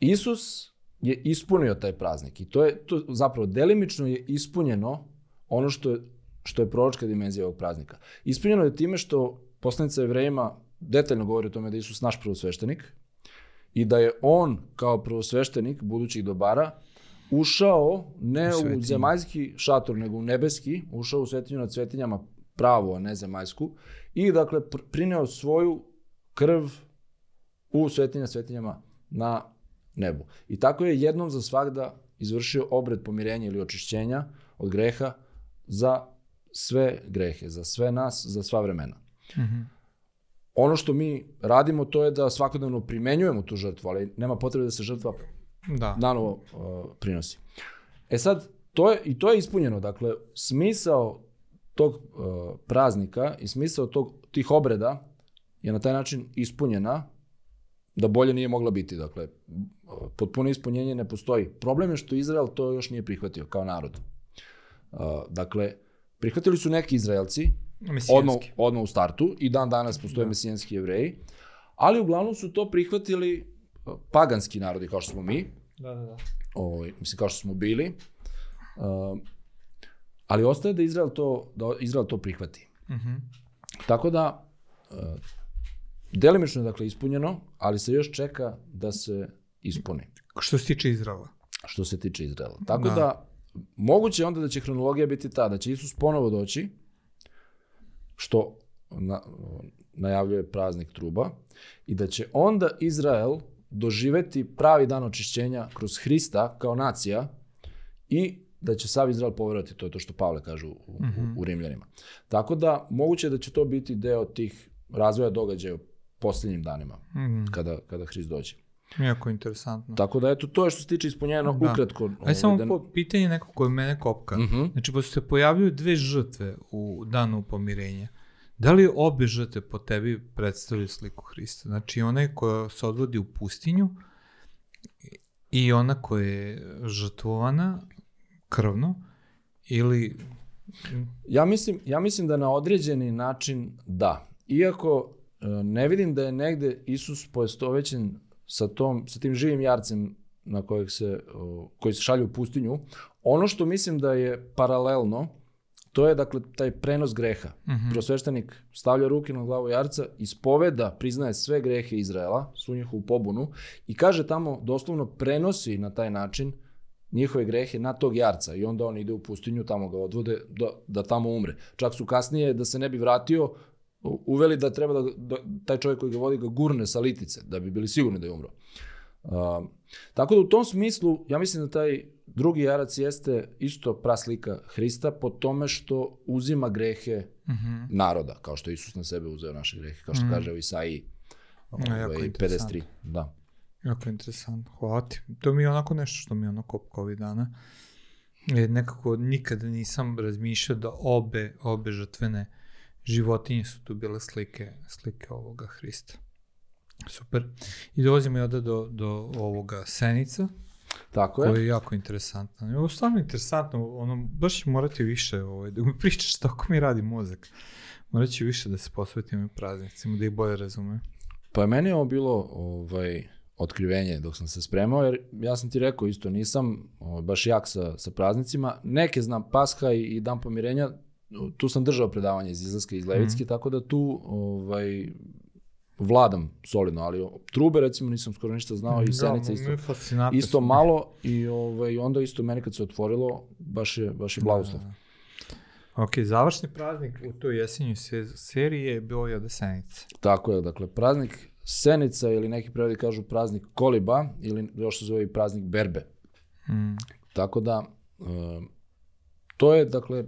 B: Isus je ispunio taj praznik i to je to zapravo delimično je ispunjeno ono što je, što je proročka dimenzija ovog praznika. Ispunjeno je time što poslanica Jevrejima detaljno govori o tome da je Isus naš prvosveštenik i da je on kao prvosveštenik budućih dobara ušao ne
A: U
B: u, zemaljski šator, nego u nebeski, ušao u svetinju nad svetinjama pravu, a ne zemaljsku, i dakle pr- prineo svoju krv u svetinja svetinjama na nebu. I tako je jednom za svakda izvršio obred pomirenja ili očišćenja od greha za sve grehe, za sve nas, za sva vremena.
A: Mhm.
B: Ono što mi radimo to je da svakodnevno primenjujemo tu žrtvu, ali nema potrebe da se žrtva
A: Da.
B: nanovo uh, prinosi. E sad, to je, i to je ispunjeno. Dakle, smisao tog uh, praznika i smisao tog, tih obreda je na taj način ispunjena da bolje nije mogla biti. Dakle, potpuno ispunjenje ne postoji. Problem je što Izrael to još nije prihvatio kao narod. Uh, dakle, prihvatili su neki Izraelci, odmah,
A: Mesijanski.
B: odmah u startu i dan danas postoje mesijanski jevreji, ali uglavnom su to prihvatili uh, paganski narodi kao što smo mi,
A: Da, da, da.
B: ovaj, mislim kao što smo bili. Uh, ali ostaje da Izrael to, da Izrael to prihvati.
A: Mhm.
B: Tako da, uh, delimično je dakle ispunjeno, ali se još čeka da se ispuni,
A: Što se tiče Izraela.
B: što se tiče Izraela. Tako da,
A: Da.
B: moguće je onda da će hronologija biti ta, da će Isus ponovo doći, što na, najavljuje praznik truba, i da će onda Izrael doživeti pravi dan očišćenja kroz Hrista kao nacija i da će sav Izrael poverovati, to je to što Pavle kaže u, u, u Rimljanima. Tako da, moguće da će to biti deo tih razvoja događaja u posljednjim danima,
A: Mhm.
B: kada, kada Hrist dođe.
A: Jako interesantno.
B: Tako da, eto, to je što se tiče ispunjeno
A: Da.
B: ukratko. ovaj,
A: Ajde samo
B: da-
A: po, pitanje neko koje mene kopka.
B: Mhm.
A: Znači, pošto se pojavljuju dve žrtve u danu pomirenja, da li obe žrtve po tebi predstavljaju sliku Hrista? Znači, ona koja se odvodi u pustinju i ona koja je žrtvovana krvno ili...
B: Ja mislim, ja mislim da na određeni način da. Iako e, ne vidim da je negde Isus poistovećen sa, tom, sa tim živim jarcem na kojeg se, koji se šalje u pustinju, ono što mislim da je paralelno, to je dakle taj prenos greha.
A: Mhm.
B: Prosveštenik stavlja ruke na glavu jarca, ispoveda, priznaje sve grehe Izraela, svu njihovu pobunu i kaže tamo, doslovno prenosi na taj način njihove grehe na tog jarca i onda on ide u pustinju, tamo ga odvode da, da tamo umre. Čak su kasnije, da se ne bi vratio, uveli da treba da, da taj čovjek koji ga vodi ga gurne sa litice, da bi bili sigurni da je umro. Uh, tako da u tom smislu, ja mislim da taj drugi jarac jeste isto praslika Hrista po tome što uzima grehe
A: Mhm.
B: naroda, kao što Isus na sebe uzeo naše grehe, kao što
A: Mhm.
B: kaže u Isaiji
A: Ja,
B: ovaj,
A: interesantno.
B: 53. Da.
A: Jako interesantno. Hvala ti. To mi je onako nešto što mi je ono kopka ovih dana. E, nekako nikada nisam razmišljao da obe, obe žrtvene životinje su tu bile slike, slike ovoga Hrista. Super. I dolazimo i onda do, do ovoga Senica,
B: Tako je.
A: koje je jako interesantno. Ovo stvarno interesantno, ono, baš će morati više ovaj, da mi pričaš tako mi radi mozak. Morat ću više da se posvetim ovim praznicima, da ih bolje razumem.
B: Pa meni je ovo bilo ovaj, otkrivenje dok sam se spremao, jer ja sam ti rekao isto, nisam ovaj, baš jak sa, sa praznicima. Neke znam, Pasha i, i Dan pomirenja, tu sam držao predavanje iz Izlaska i iz Levitske, tako da tu ovaj, vladam solidno, ali o- trube recimo nisam skoro ništa znao i Senica isto. Isto malo i ovaj, onda isto meni kad se otvorilo, baš je, baš je blagoslov.
A: Ok, završni praznik u toj jesenjoj se- seriji je bio Jodesenica.
B: Tako je, dakle, praznik Senica ili neki prevodi kažu praznik Koliba ili još se zove i praznik Berbe.
A: Mm.
B: Tako da, e, to je, dakle,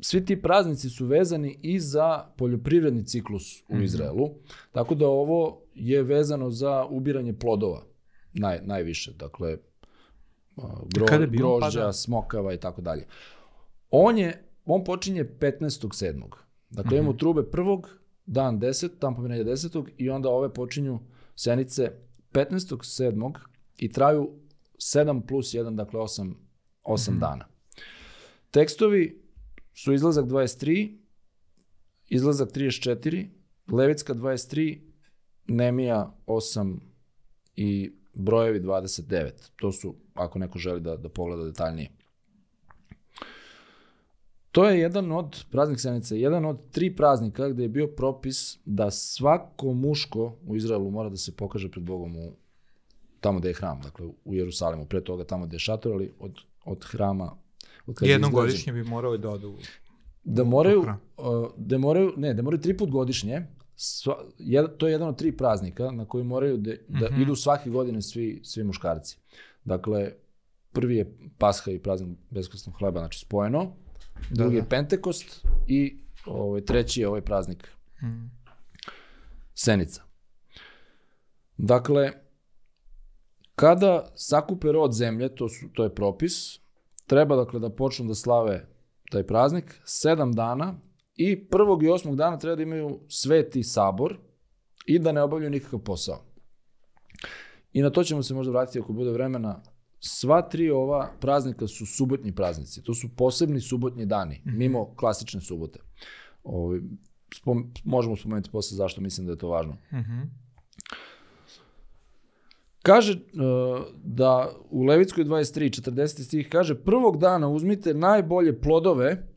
B: svi ti praznici su vezani i za poljoprivredni ciklus u Izraelu, tako da ovo je vezano za ubiranje plodova naj, najviše. Dakle, gro,
A: Kada je bilo? Pa
B: grožđa,
A: da.
B: smokava i tako dalje. On je, on počinje 15.7. Dakle, imamo trube prvog, dan 10, dan pomirenja 10. i onda ove počinju senice 15.7. i traju 7 plus 1, dakle 8, 8 dana. Tekstovi su izlazak 23, izlazak 34, Levitska 23, Nemija 8 i brojevi 29. To su, ako neko želi da, da pogleda detaljnije. To je jedan od, praznik Senice, jedan od tri praznika gde je bio propis da svako muško u Izraelu mora da se pokaže pred Bogom u, tamo gde je hram, dakle u Jerusalimu, pre toga tamo gde je šator, ali od, od hrama,
A: Jednom
B: izgrađen
A: godišnje bi morali da odu.
B: da moraju, uh, da moraju, ne, da moraju tri put godišnje, sva, jed, to je jedan od tri praznika na koji moraju da, da
A: Mhm.
B: idu svake godine svi, svi muškarci. Dakle, prvi je Pasha i praznik beskostnog hleba, znači spojeno, drugi
A: da.
B: je Pentekost i ovaj, treći je ovaj praznik
A: Mhm.
B: Senica. Dakle, kada sakupe rod zemlje, to, su, to je propis, treba dakle da počnu da slave taj praznik sedam dana i prvog i osmog dana treba da imaju sveti sabor i da ne obavljaju nikakav posao. I na to ćemo se možda vratiti ako bude vremena. Sva tri ova praznika su subotnji praznici. To su posebni subotnji dani, mimo klasične subote. Ovi, spom, možemo spomenuti posle zašto mislim da je to važno.
A: Mhm.
B: Kaže uh, da u Levitskoj 23, 40 stih kaže prvog dana uzmite najbolje plodove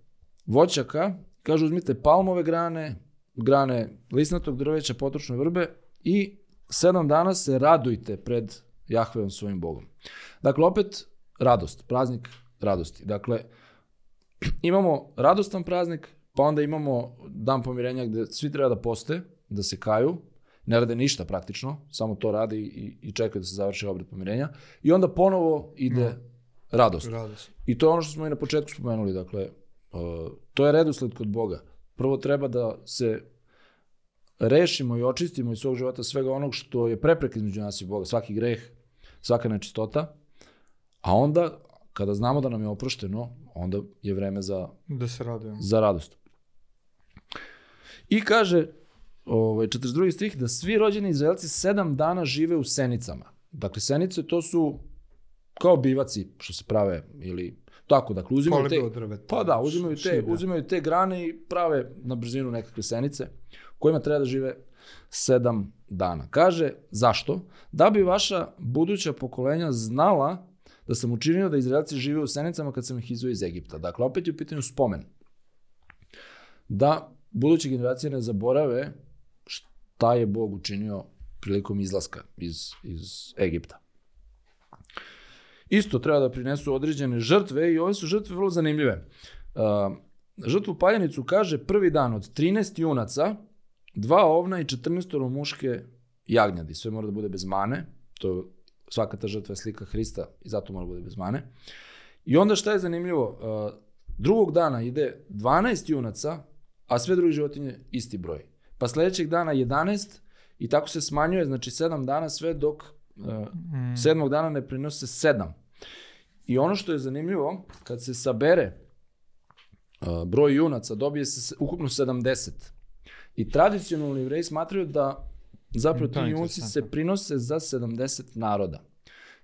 B: voćaka, kaže uzmite palmove grane, grane lisnatog drveća, potročne vrbe i sedam dana se radujte pred Jahveom svojim Bogom. Dakle, opet radost, praznik radosti. Dakle, imamo radostan praznik, pa onda imamo dan pomirenja gde svi treba da poste, da se kaju, ne rade ništa praktično, samo to rade i, i čekaju da se završi obred pomirenja. I onda ponovo ide radost.
A: Radost.
B: I to je ono što smo i na početku spomenuli, dakle, uh, to je redosled kod Boga. Prvo treba da se rešimo i očistimo iz svog života svega onog što je prepreka između nas i Boga, svaki greh, svaka nečistota, a onda, kada znamo da nam je oprošteno, onda je vreme za
A: Da se radujemo.
B: za radost. I kaže, ovaj, 42. stih, da svi rođeni Izraelci sedam dana žive u senicama. Dakle, senice to su kao bivaci što se prave, ili tako, dakle, uzimaju te...
A: Drveta.
B: Pa da, uzimaju te, uzimaju te grane i prave na brzinu nekakve senice, u kojima treba da žive sedam dana. Kaže, zašto? Da bi vaša buduća pokolenja znala da sam učinio da Izraelci žive u senicama kad sam ih izveo iz Egipta. Dakle, opet je u pitanju spomen. Da buduće generacije ne zaborave šta je Bog učinio prilikom izlaska iz, iz Egipta. Isto treba da prinesu određene žrtve i ove su žrtve vrlo zanimljive. Uh, žrtvu paljenicu kaže prvi dan od 13 junaca, dva ovna i 14 muške jagnjadi. Sve mora da bude bez mane. To svaka ta žrtva je slika Hrista i zato mora da bude bez mane. I onda šta je zanimljivo? Uh, drugog dana ide 12 junaca, a sve druge životinje isti broj. Pa sledećeg dana 11 i tako se smanjuje, znači 7 dana sve dok uh, sedmog dana ne prinose 7. I ono što je zanimljivo, kad se sabere uh, broj junaca, dobije se ukupno 70. I tradicionalni jevreji smatraju da zapravo ti junci se prinose za 70 naroda.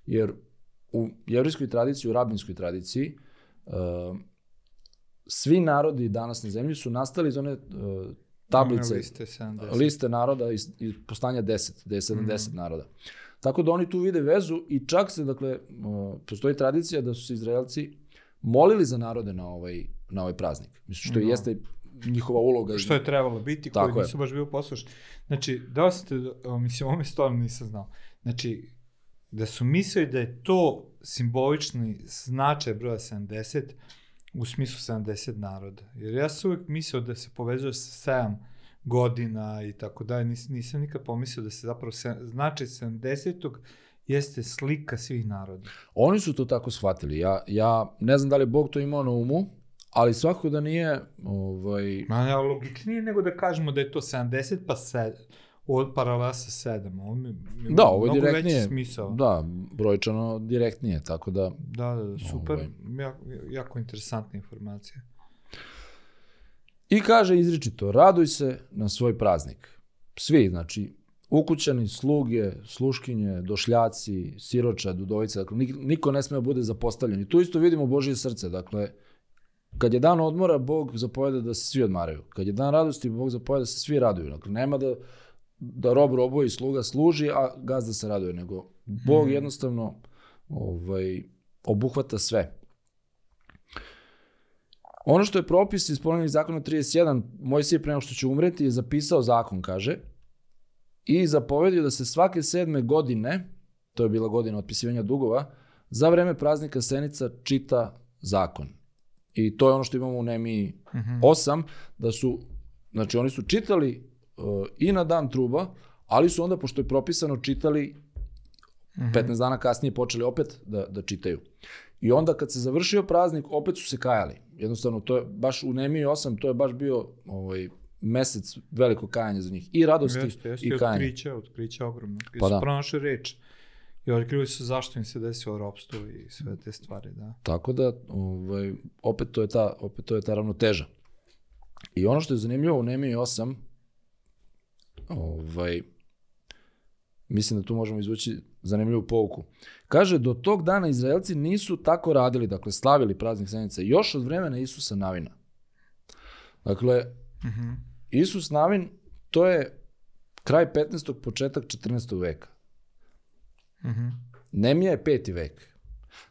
B: Jer u jevrijskoj tradiciji, u rabinskoj tradiciji, uh, svi narodi danas na zemlji su nastali iz one uh, tablice,
A: Liste 70.
B: liste naroda iz, iz postanja 10, gde je 70 naroda. Tako da oni tu vide vezu i čak se, dakle, postoji tradicija da su se Izraelci molili za narode na ovaj, na ovaj praznik. Mislim, što
A: Da.
B: jeste njihova uloga.
A: Što je trebalo biti,
B: Tako
A: koji
B: je.
A: nisu baš bili poslušni. Znači, da ste, mislim, ovo mi stvarno nisam znao. Znači, da su mislili da je to simbolični značaj broja 70 u smislu 70 naroda. Jer ja sam uvijek mislio da se povezuje sa 7 godina i tako dalje. Nis, nisam nikad pomislio da se zapravo se, značaj 70. jeste slika svih naroda.
B: Oni su to tako shvatili. Ja, ja ne znam da li je Bog to imao na umu, ali svakako da nije ovaj,
A: Ma ne, logičnije nego da kažemo da je to 70 pa 7, od paralela sa 7. Ovo mi, mi
B: Da, ovo je direktnije.
A: smisao.
B: da, brojčano direktnije, tako da
A: Da, da, da, super.
B: Ovaj.
A: Jako, jako interesantna informacija.
B: I kaže izričito, raduj se na svoj praznik. Svi, znači, ukućani, sluge, sluškinje, došljaci, siroča, dudovica, dakle, nik- niko ne sme da bude zapostavljen. I tu isto vidimo Božje srce, dakle, kad je dan odmora, Bog zapoveda da se svi odmaraju. Kad je dan radosti, Bog zapoveda da se svi raduju. Dakle, nema da, da rob robuje i sluga služi, a gazda se raduje, nego Bog jednostavno ovaj, obuhvata sve. Ono što je propis iz ponovnih zakona 31, Mojsije pre nego što će umreti je zapisao zakon, kaže, i zapovedio da se svake sedme godine, to je bila godina otpisivanja dugova, za vreme praznika Senica čita zakon. I to je ono što imamo u Nemiji 8, da su, znači oni su čitali i na dan truba, ali su onda, pošto je propisano, čitali 15 dana kasnije počeli opet da, da čitaju. I onda kad se završio praznik, opet su se kajali. Jednostavno, to je baš u Nemiji 8, to je baš bio ovaj, mesec veliko kajanje za njih. I radosti
A: Jeste, jeste,
B: i kajanje.
A: otkrića, otkrića ogromno. I
B: Pa da.
A: pronašli reč. I otkrili su zašto im se desilo ropstvo i sve te stvari, da.
B: Tako da, ovaj, opet, to je ta, opet to je ta ravnoteža. I ono što je zanimljivo u Nemiji 8, ovaj, mislim da tu možemo izvući zanimljivu pouku. Kaže, do tog dana Izraelci nisu tako radili, dakle, slavili praznik Senica, još od vremena Isusa Navina. Dakle,
A: Mhm.
B: Isus Navin, to je kraj 15. početak 14. veka.
A: Mhm.
B: Nemija je peti vek.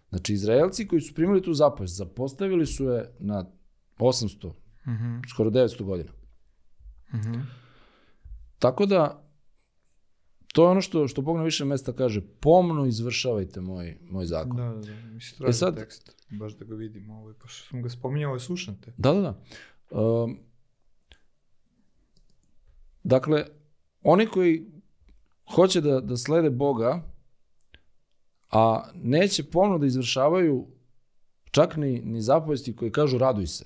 B: Znači, Izraelci koji su primili tu zapovest, zapostavili su je na 800,
A: Mhm.
B: skoro 900 godina.
A: Mhm.
B: Tako da, to je ono što, što Bog na više mesta kaže, pomno izvršavajte moj, moj zakon.
A: Da, da, da. Mislim, tražim
B: E sad-
A: tekst, baš da ga vidim. Ovaj, pošto sam ga spominjao, slušam te.
B: Da, da, da. Um, dakle, oni koji hoće da, da slede Boga, a neće pomno da izvršavaju čak ni, ni zapovesti koji kažu raduj se.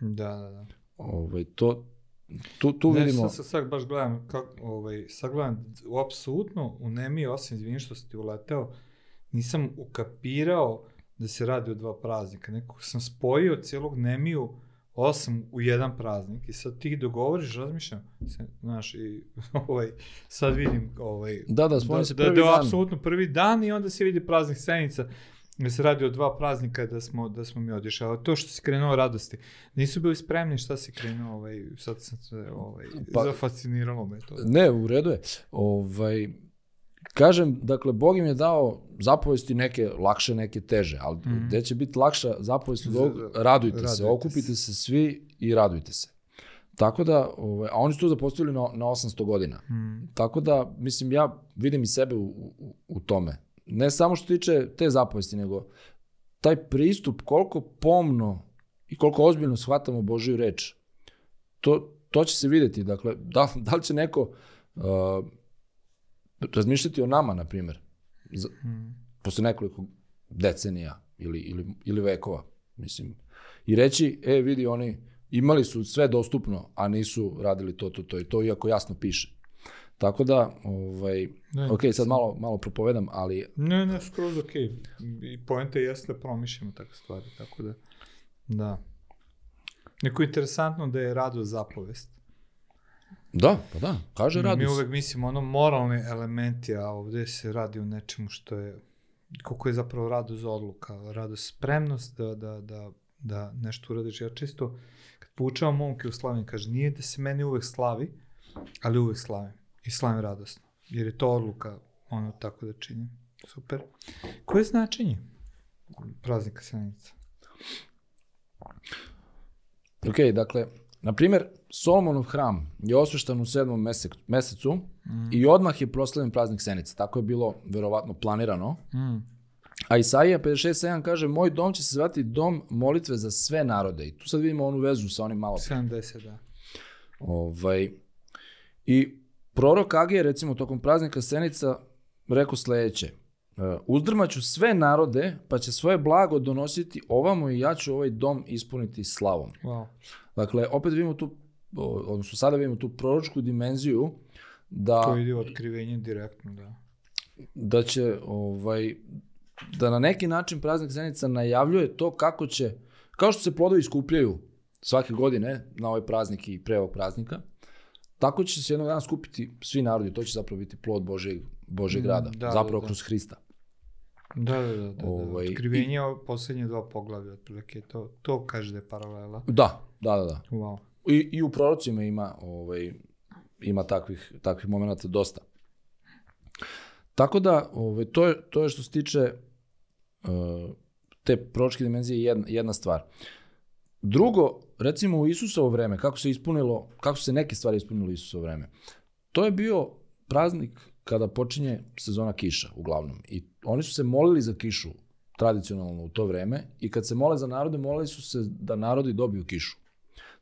A: Da, da, da.
B: Ovaj, to, tu, tu
A: ne,
B: vidimo...
A: Sad, sad, sad baš gledam, kako, ovaj, sad gledam, apsolutno u Nemiji, osim, izvini što si ti uleteo, nisam ukapirao da se radi o dva praznika. Nekako sam spojio cijelog Nemiju osam u jedan praznik i sad ti dogovoriš, razmišljam, se, znaš, i ovaj, sad vidim ovaj,
B: Da, da, spomni se
A: da,
B: prvi
A: da, je
B: dan.
A: apsolutno prvi dan i onda se vidi praznik Senica da se radi o dva praznika da smo, da smo mi odišli. Ali to što si krenuo radosti, nisu bili spremni šta si krenuo, ovaj, sad sam se, ovaj,
B: Pa-
A: zafasciniralo me to.
B: Ne, u redu je. Ovaj, kažem, dakle, Bog im je dao zapovesti neke lakše, neke teže, ali
A: Mhm.
B: gde će biti lakša zapovest od ovog,
A: za-
B: radujte, se,
A: radujte
B: okupite se. svi i radujte se. Tako da, ovaj, a oni su to zapostavili na, na 800 godina.
A: Mm.
B: Tako da, mislim, ja vidim i sebe u, u, u tome. Ne samo što tiče te zapovesti, nego taj pristup koliko pomno i koliko ozbiljno shvatamo Božju reč, to, to će se vidjeti. Dakle, da, da li će neko uh, razmišljati o nama, na primjer, za,
A: Mm.
B: posle nekoliko decenija ili, ili, ili vekova, mislim, i reći, e, vidi, oni imali su sve dostupno, a nisu radili to, to, to i to, iako jasno piše. Tako da, ovaj,
A: Da,
B: ok, sad malo, malo propovedam, ali
A: Ne, ne, skroz ok. I poenta jeste da promišljamo takve stvari, tako da, da. Neko je interesantno da je rado zapovest.
B: da, pa da, kaže
A: Mi
B: radi
A: uvek mislimo ono moralni elementi, a ovde se radi o nečemu što je, koliko je zapravo radost odluka, radost spremnost da, da, da, da nešto uradiš. Ja čisto, kad poučavam momke u slavim, kaže, nije da se meni uvek slavi, ali uvek slavim. I slavim radosno. Jer je to odluka, ono, tako da činim. Super. Koje je značenje praznika Senica?
B: Ok, dakle, na primjer, Solomonov hram je osveštan u sedmom mesec, mesecu
A: Mm.
B: i odmah je proslavljen praznik Senice. Tako je bilo verovatno planirano.
A: Mm.
B: A Isaija 56.7 kaže, moj dom će se zvati dom molitve za sve narode. I tu sad vidimo onu vezu sa onim malo.
A: 70, da.
B: Ovaj, I prorok Agije, recimo, tokom praznika Senica, rekao sledeće. uzdrmaću sve narode, pa će svoje blago donositi ovamo i ja ću ovaj dom ispuniti slavom.
A: Wow.
B: Dakle, opet vidimo tu, odnosno sada vidimo tu proročku dimenziju da,
A: To ide otkrivenje direktno, da.
B: da će ovaj, da na neki način praznik Zenica najavljuje to kako će, kao što se plodovi skupljaju svake godine na ovaj praznik i pre ovog praznika, tako će se jednog dana skupiti svi narodi, to će zapravo biti plod Božeg, Božeg
A: Mm,
B: rada,
A: da,
B: zapravo
A: da, da.
B: kroz Hrista.
A: Da, da, da. da, da.
B: Ovaj,
A: Otkrivenje o posljednje dva poglavlja, otprilike, to, to kaže da je paralela.
B: Da, da, da, da.
A: Wow.
B: I, i u prorocima ima, ovaj, ima takvih, takvih momenta dosta. Tako da, ovaj, to, je, to je što se tiče uh, te proročke dimenzije jedna, jedna stvar. Drugo, recimo u Isusovo vreme, kako se ispunilo, kako se neke stvari ispunile u Isusovo vreme. To je bio praznik kada počinje sezona kiša, uglavnom. I oni su se molili za kišu tradicionalno u to vreme i kad se mole za narode, molili su se da narodi dobiju kišu.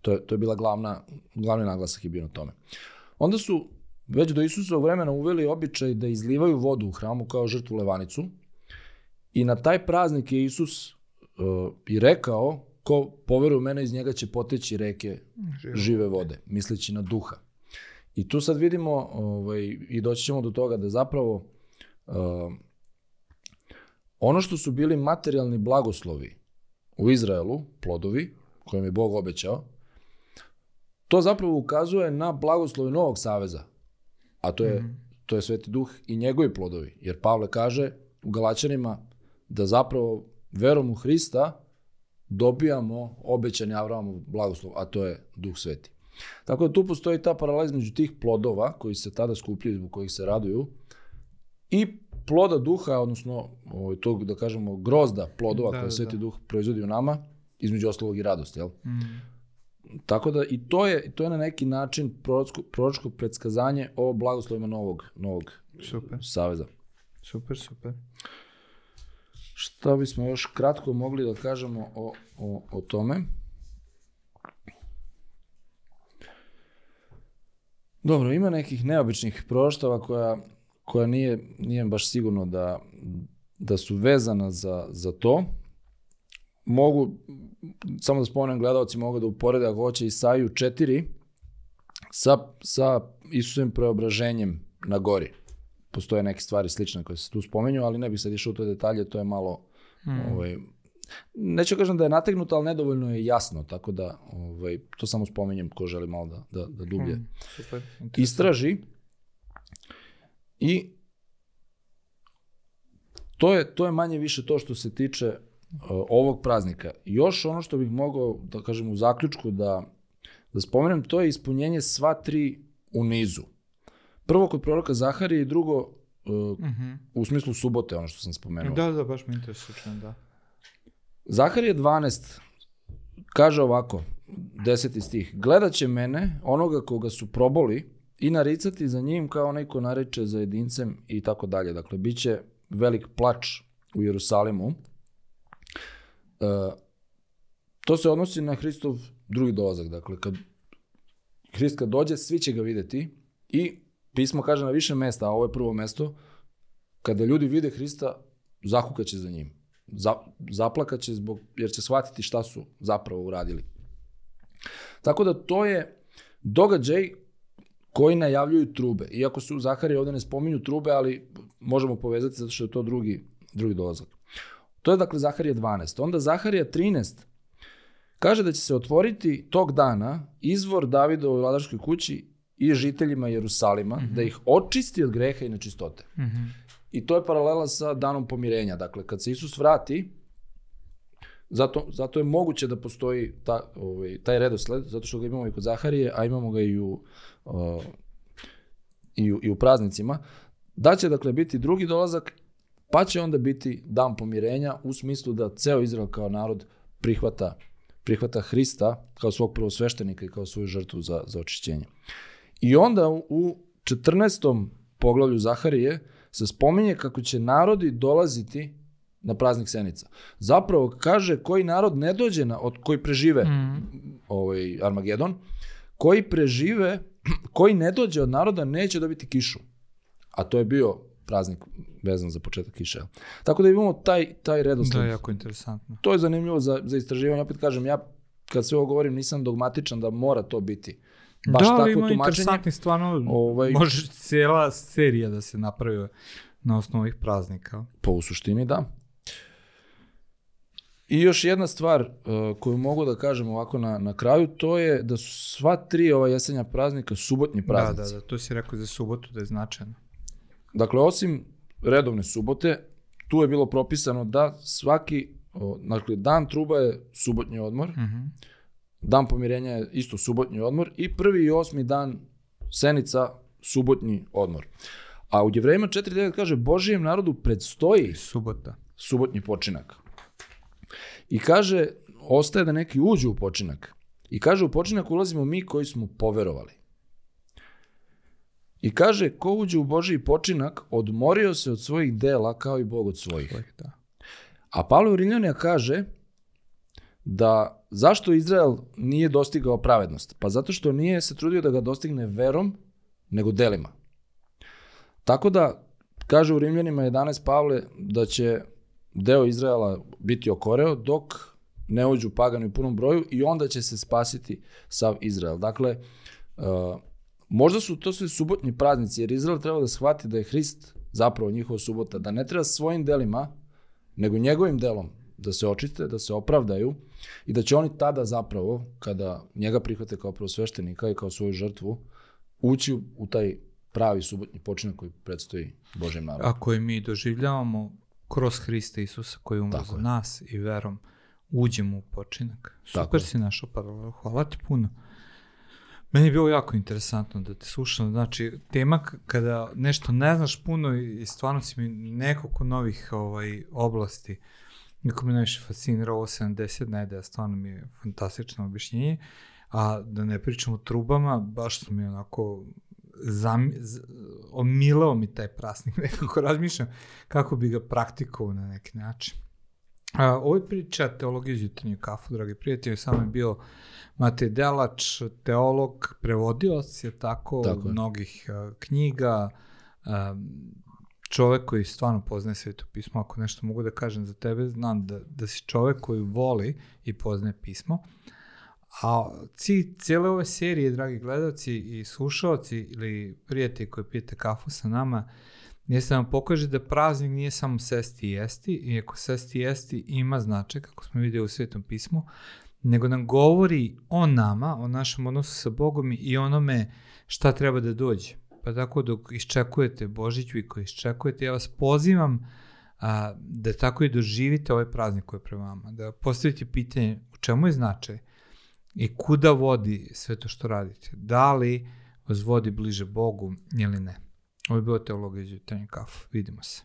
B: To je, to je bila glavna, glavni naglasak je bio na tome. Onda su već do Isusovog vremena uveli običaj da izlivaju vodu u hramu kao žrtvu levanicu i na taj praznik je Isus uh, i rekao ko poveruje u mene iz njega će poteći reke
A: Živo.
B: žive vode, misleći na duha. I tu sad vidimo ovaj, i doći ćemo do toga da zapravo uh, ono što su bili materijalni blagoslovi u Izraelu, plodovi, kojim je Bog obećao, to zapravo ukazuje na blagoslove Novog Saveza, a to je, to je Sveti Duh i njegovi plodovi. Jer Pavle kaže u Galačanima da zapravo verom u Hrista dobijamo obećani Avramov blagoslov, a to je Duh Sveti. Tako da tu postoji ta paralela između tih plodova koji se tada skupljaju, zbog kojih se raduju, i ploda duha, odnosno ovaj, tog, da kažemo, grozda plodova
A: Da,
B: koje
A: da,
B: Sveti
A: da.
B: Duh proizvodi u nama, između ostalog i radost, jel?
A: Mm.
B: Tako da i to je, to je na neki način proročko, proročko predskazanje o blagoslovima novog, novog
A: Super,
B: saveza.
A: super, super.
B: Šta bismo još kratko mogli da kažemo o, o, o tome? Dobro, ima nekih neobičnih proroštava koja, koja nije, nije baš sigurno da, da su vezana za, za to. Mogu, samo da spomenem, gledalci mogu da uporede ako hoće Isaju 4 sa, sa Isusovim preobraženjem na gori. Postoje neke stvari slične koje se tu spomenju, ali ne bih sad išao u te detalje, to je malo
A: Mm.
B: Ovaj, neću kažem da je nategnuto, ali nedovoljno je jasno, tako da ovaj, to samo spominjem ko želi malo da, da, da dublje
A: Mm, Super.
B: istraži. I to je, to je manje više to što se tiče uh, ovog praznika. Još ono što bih mogao, da kažem u zaključku, da, da spomenem, to je ispunjenje sva tri u nizu. Prvo kod proroka Zaharije i drugo uh,
A: Mhm.
B: u smislu subote, ono što sam spomenuo.
A: Da, da, baš me interesuje, čujem, da.
B: Zaharije 12 kaže ovako, deseti stih, gledat će mene, onoga koga su proboli, i naricati za njim kao onaj ko nareče za jedincem i tako dalje. Dakle, bit će velik plač u Jerusalimu. E, to se odnosi na Hristov drugi dolazak. Dakle, kad Hrist kad dođe, svi će ga videti i pismo kaže na više mesta, a ovo je prvo mesto, kada ljudi vide Hrista, zakukaće za njim. Za, zaplakaće zbog, jer će shvatiti šta su zapravo uradili. Tako da to je događaj koji najavljuju trube. Iako se u Zaharije ovde ne spominju trube, ali možemo povezati zato što je to drugi, drugi dolazak. To je dakle Zaharije 12. Onda Zaharija 13 kaže da će se otvoriti tog dana izvor Davidove vladarskoj kući i žiteljima Jerusalima, da ih očisti od greha i nečistote.
A: Mhm.
B: I to je paralela sa danom pomirenja. Dakle, kad se Isus vrati, zato, zato je moguće da postoji ta, ovaj, taj redosled, zato što ga imamo i kod Zaharije, a imamo ga i u, uh, i u, i u praznicima, da će dakle biti drugi dolazak, pa će onda biti dan pomirenja u smislu da ceo Izrael kao narod prihvata, prihvata Hrista kao svog prvosveštenika i kao svoju žrtvu za, za očišćenje. I onda u- u 14. poglavlju Zaharije se spominje kako će narodi dolaziti na praznik Senica. Zapravo kaže koji narod ne dođe na, od koji prežive
A: Mhm.
B: ovaj Armagedon, koji prežive, koji ne dođe od naroda neće dobiti kišu. A to je bio praznik vezan za početak kiše. Tako da imamo taj, taj redosled.
A: Da, jako interesantno.
B: To je zanimljivo za, za istraživanje. Opet kažem, ja kad sve ovo govorim nisam dogmatičan da mora to biti.
A: Baš da, ali ima interesantni stvarno, ovaj, može cijela serija da se napravi na osnovu ovih praznika.
B: Pa u suštini da. I još jedna stvar uh, koju mogu da kažem ovako na, na kraju, to je da su sva tri ova jesenja praznika subotnji praznici.
A: Da, da, da, to si rekao za subotu da je značajno.
B: Dakle, osim redovne subote, tu je bilo propisano da svaki, o, dakle, dan truba je subotnji odmor, uh mhm. -huh. Dan pomirenja je isto subotnji odmor i prvi i osmi dan senica subotnji odmor. A u Jevrejima 4.9 kaže Božijem narodu predstoji
A: subota.
B: subotnji počinak. I kaže, ostaje da neki uđu u počinak. I kaže, u počinak ulazimo mi koji smo poverovali. I kaže, ko uđe u Božiji počinak, odmorio se od svojih dela kao i Bog od svojih. Da. A Pavle Riljanija kaže da zašto Izrael nije dostigao pravednost? Pa zato što nije se trudio da ga dostigne verom, nego delima. Tako da, kaže u Rimljanima 11 Pavle da će deo Izraela biti okoreo dok ne uđu pagani u punom broju i onda će se spasiti sav Izrael. Dakle, uh, možda su to sve subotni praznici, jer Izrael treba da shvati da je Hrist zapravo njihova subota, da ne treba svojim delima, nego njegovim delom da se očiste, da se opravdaju i da će oni tada zapravo, kada njega prihvate kao prvosveštenika i kao svoju žrtvu, ući u taj pravi subotni počinak koji predstoji Božem narodu.
A: A koji mi doživljavamo kroz Hrista Isusa koji umre za nas i verom uđemo u počinak. Super Tako si našao paralelu. Hvala ti puno. Meni je bilo jako interesantno da te slušam. Znači, tema kada nešto ne znaš puno i stvarno si mi nekoliko novih ovaj, oblasti. Niko me najviše fascinira ovo 70 nedelja, stvarno mi je fantastično objašnjenje. A da ne pričam o trubama, baš su mi onako zam, z, omilao mi taj prasnik, nekako razmišljam kako bi ga praktikovao na neki način. A, ovo je priča teologije iz jutarnju kafu, dragi prijatelji, samo je bio Matej Delač, teolog, prevodilac je tako, tako je. mnogih a, knjiga, a, čovek koji stvarno poznaje sveto pismo, ako nešto mogu da kažem za tebe, znam da, da si čovek koji voli i poznaje pismo, A cilj cijele ove serije, dragi gledalci i slušalci ili prijatelji koji pijete kafu sa nama, jeste da vam pokaže da praznik nije samo sesti i jesti, iako sesti i jesti ima značaj, kako smo vidjeli u Svetom pismu, nego nam govori o nama, o našem odnosu sa Bogom i onome šta treba da dođe. Pa tako dok iščekujete Božiću i koji iščekujete, ja vas pozivam a, da tako i doživite ovaj praznik koji je pre vama, da postavite pitanje u čemu je značaj, i kuda vodi sve to što radite. Da li vas vodi bliže Bogu ili ne. Ovo je bilo iz jutarnje kafu. Vidimo se.